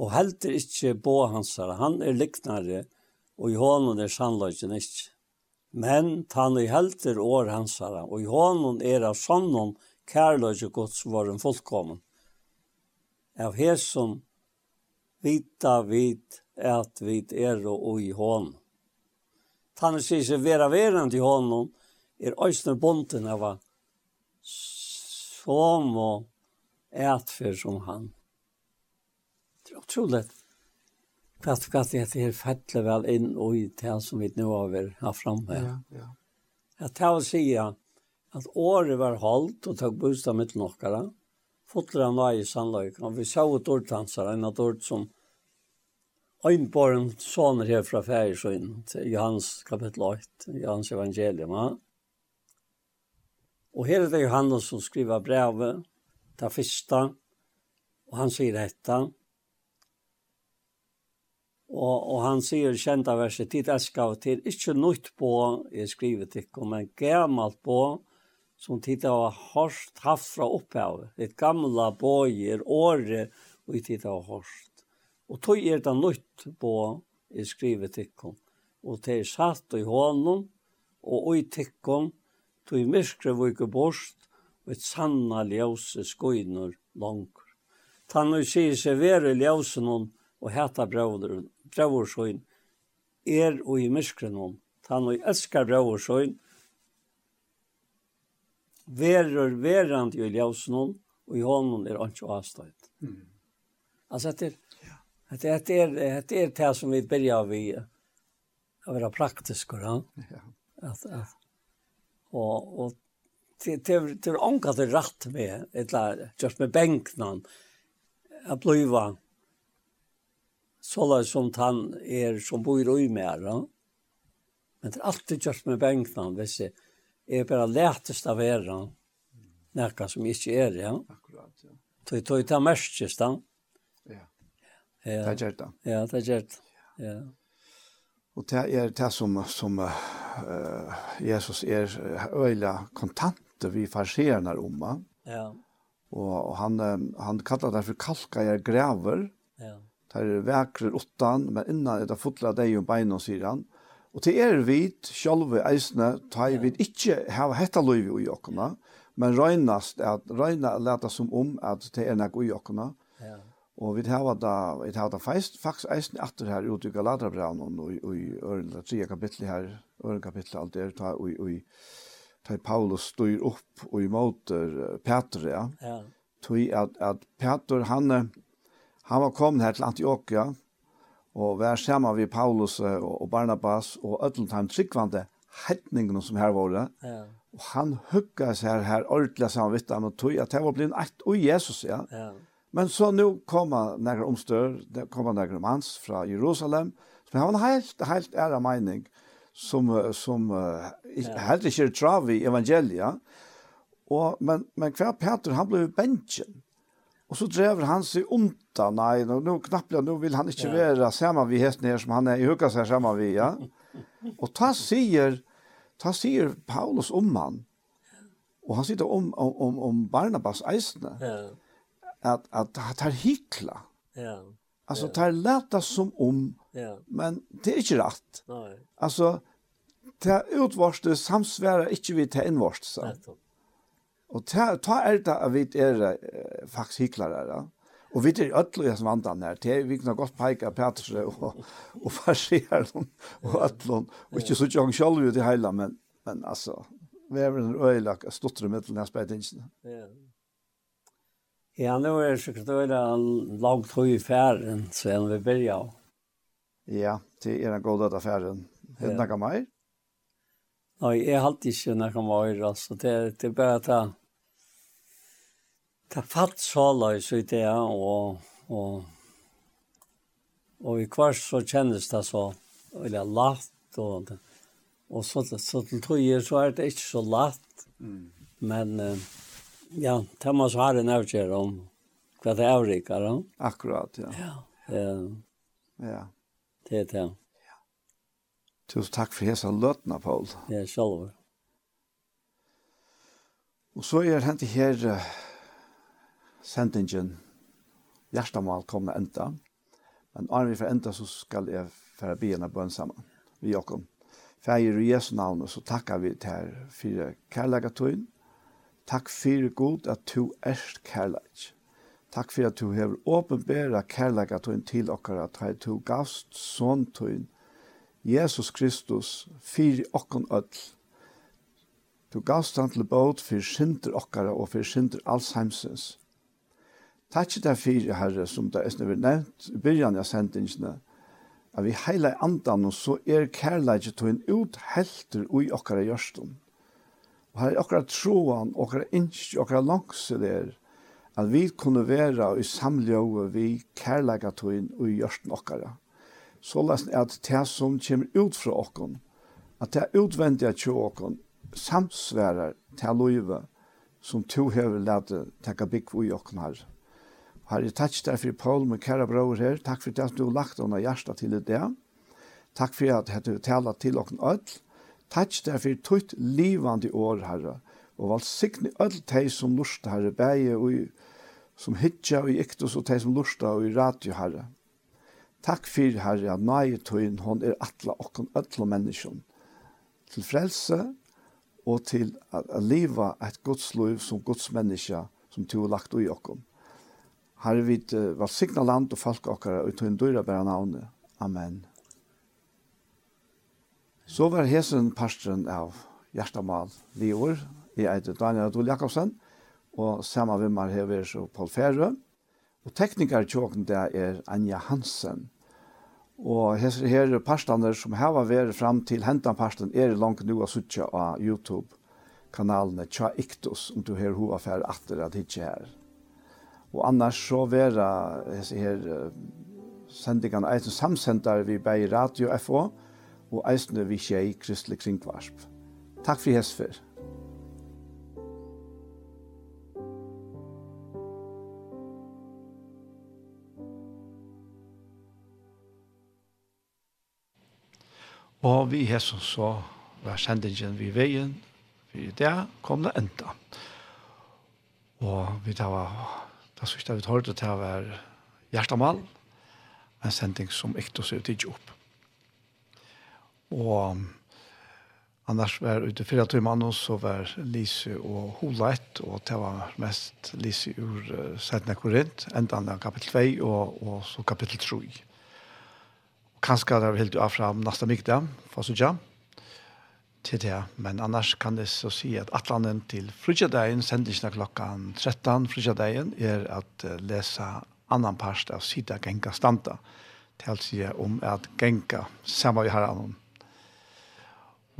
og heldur ikkje hans her. han er liknare, og i hånden er sannløgjen ikkje. Men han er helter år hansara, og i hånden er av sånnom kærløgje gods varen fullkommen. Av hesson vita vit at vit er og i hånden. Han sier seg vera verand i honom, er òsne bonden av som og etfer som han utroligt kvart kvart det är fettle väl in och i det som vi nu har här framme. Ja, ja. Jag tar och säger att året var halt och tog bostad med några. Fotlar han var i sandlöjk. Och vi såg ett ordtansare, en av ord som Øynborn soner her fra Færisøyen til Johans kapittel 8, Johans evangelium. Ja? Og her er det Johannes som skriver brevet, det første, og han sier dette, Og, og han sier kjenta verset, tid elskar og til, ikkje nytt på, jeg skriver til, men gammalt på, som tid har hørt haft fra opphavet. Et gamla bøyer, året, og tid har hørt. Og tog er det nytt på, jeg skriver til, og til er satt i hånden, og i tikkum, tog myskre vike bort, og et sanna ljøse skoiner langer. Tannu sier seg være ljøse noen, og heta brøver, brøversøyn, er og i myskrenom, Tann og elskar brøversøyn, verer verand i ljøsnon, og i hånden er ikke avstøyt. Mm. Altså, det er, det er, det er, det er det som vi börjar vi å være praktisk, ja. At, at, og, og til, til, til är ankat rett rätt med ett just med bänken att bliva sådär som han er som bor i mer. Ja? Men det er alltid gjort med bänkna, hvis jeg er bara lettest av er. Ja? Näka som ikke er. Ja? Akkurat, ja. Det är ta mest just Ja. Ja, det är det. Ja, det är det. Ja. Og det er det som, som uh, Jesus er øyla kontanter vi farserna om. Ja. Og han, han kallar det for kalka er graver. Ja Det er vekre åttan, men innan er det fotla deg om beina, sier han. Og til er vit, sjálve eisne, tar vi ikkje hava hetta lov i okkona, men røynast, at røyna leta som om at det er nek i okkona. Ja. Og vi hava da, vi har da feist, faktisk eisne atter her ute i Galadrabraun og i ørenda, tredje kapitlet her, ørenda kapitlet alt er, ta i, i, ta Paulus styr opp og i måter Petre, ja. ja. Tui at, at Peter, han er, Han var kommet her til Antioquia, og var sammen med Paulus og Barnabas, og Øtlentheim tryggvande hetningene som her var det. Ja. Og han hugga seg her, her ordentlig sammen med ham og tog at det var blitt ett og Jesus, ja. ja. Men så nu kom han några omstör, det kom han några mans från Jerusalem, som har en helt, helt ära mening, som, som ja. helt ikke er trav i evangelia. Og, men, men hver Peter, han blev benchen. Och så drever han sig onta, nej, nå nu knappt, nå vill han inte ja. vara samma vi hesten her som han är i hukas seg samma vi, ja. Och ta säger, ta säger Paulus om han, och han sitter om, om, om Barnabas eisene, ja. att, att, han hykla. Ja. Alltså, ja. tar lätta som om, ja. men det är inte rätt. Nej. Alltså, det utvarste samsvärar inte vid det invarste. Nettopp. Og ta, ta er det at vi er faktisk hyklare, ja. Og vi er ødlo i som vandan her, til vi kan godt peika Petersre og, og dem og ødlon, og ikke så tjong sjolv ut i heila, men, men altså, vi er en øyelak stottere med til næst beitingene. Ja. Ja, nå er det sikkert øyla langt høy i færen, siden vi byrja. Ja, det er en god død affæren. Er det noe mer? Nei, jeg har alltid ikke noe mer, altså. Det, det er bare at Det fatt så løs ut det, og, og, og i kvart så kjennes det så veldig latt, og, og så, så til tøyer så er det ikke så latt, mm. men ja, det må så ha en avgjør om hva det er avrikker. Akkurat, ja. Ja. Det, ja. det er det. Tusen takk for hese løtene, Paul. Ja, selv. Og så er det her, Uh, sendingen hjertemål kommer enda. Men når vi får enda så skal jeg fære byen av bønn sammen. Vi og om. Fære i Jesu navn, så takkar vi til her for kærlegatøyen. Takk for god at du erst kærleg. Takk for at du har åpenbæra kærlegatøyen til okkar at her du gavst sånn tøyen. Jesus Kristus, fyr okkon öll. Du gavst han til båt for synder okkara og for synder alzheimsens Takk til fire herre, som det er vi nevnt, i byrjan av sendingene, at vi heila andan, og så er kærleik til en uthelter ui okkara gjørstun. Og her er okkara troan, okkara innsk, okkara langse der, at vi kunne vera i samljøve vi kærleik til en ui gjørstun okkara. Så lesen er at det som kommer ut fra okkon, at det utvendige til okkon, samsværar til loive, som to hever lade takka bygg ui okkon herre. Herre, takk deg for Paul, min kære bror her. Takk for at du har lagt henne hjertet til det. Takk for at du har talt til åkken ødel. Takk deg for tøyt livande år, Herre. Og valg sikne ødel teg som lort, Herre, bæge og som hitja og iktus og teg som lort og i radio, Herre. Takk for, Herre, at nøye tøyen, hon er atla åkken ødel og menneskjon. Til frelse og til at leva et godsliv som godsmenneske som du har lagt i åkken har vi uh, var signa land og folk okkar, og tog en døyra bæra navne. Amen. Så var hesen pastoren av Gjertamal Lior. i heter Daniel Adol Jakobsen, og samme vimmer hever så Paul Ferre. Og teknikar tjåken det er Anja Hansen. Og hesen her parstene som har vært fram til hentan pastoren er langt nu av suttja av YouTube-kanalene Tja Iktus, om du her hova fer atter at hitje her. Og annars så vera hese her sendingene eisen samsendar vi bei Radio FO og eisen vi kjei Kristelig Kringvarsp. Takk for hesfer. Og vi hesson så var sendingen vi veien, vi der kom det enda. Og vi tar Det jeg vi hørte til å være hjertemål, en sending som ikke så ut i jobb. Og annars var ute fyra timmar nå så var Lise og Holeit, og det var mest Lise ur uh, Sætna Korint, enda av kapittel 2 og, og så kapittel 3. Kanskje det var helt av fram nasta mykda, for så til det. Men annars kan det så si at atlanen til frutjadeien, sendelsene klokkan 13, frutjadeien, er at lesa annan parst av sida genka standa. Til å si om at genka samme vi har annan.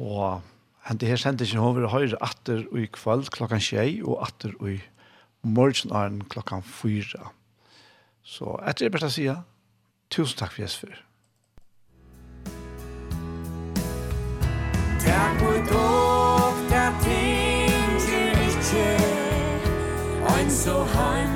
Og hente her sendelsene over høyre atter i kvall klokkan 6 og atter i morgenaren klokkan 4. Så etter det bare å si, tusen takk for Jesper. doch der Ting sie nicht ein so heim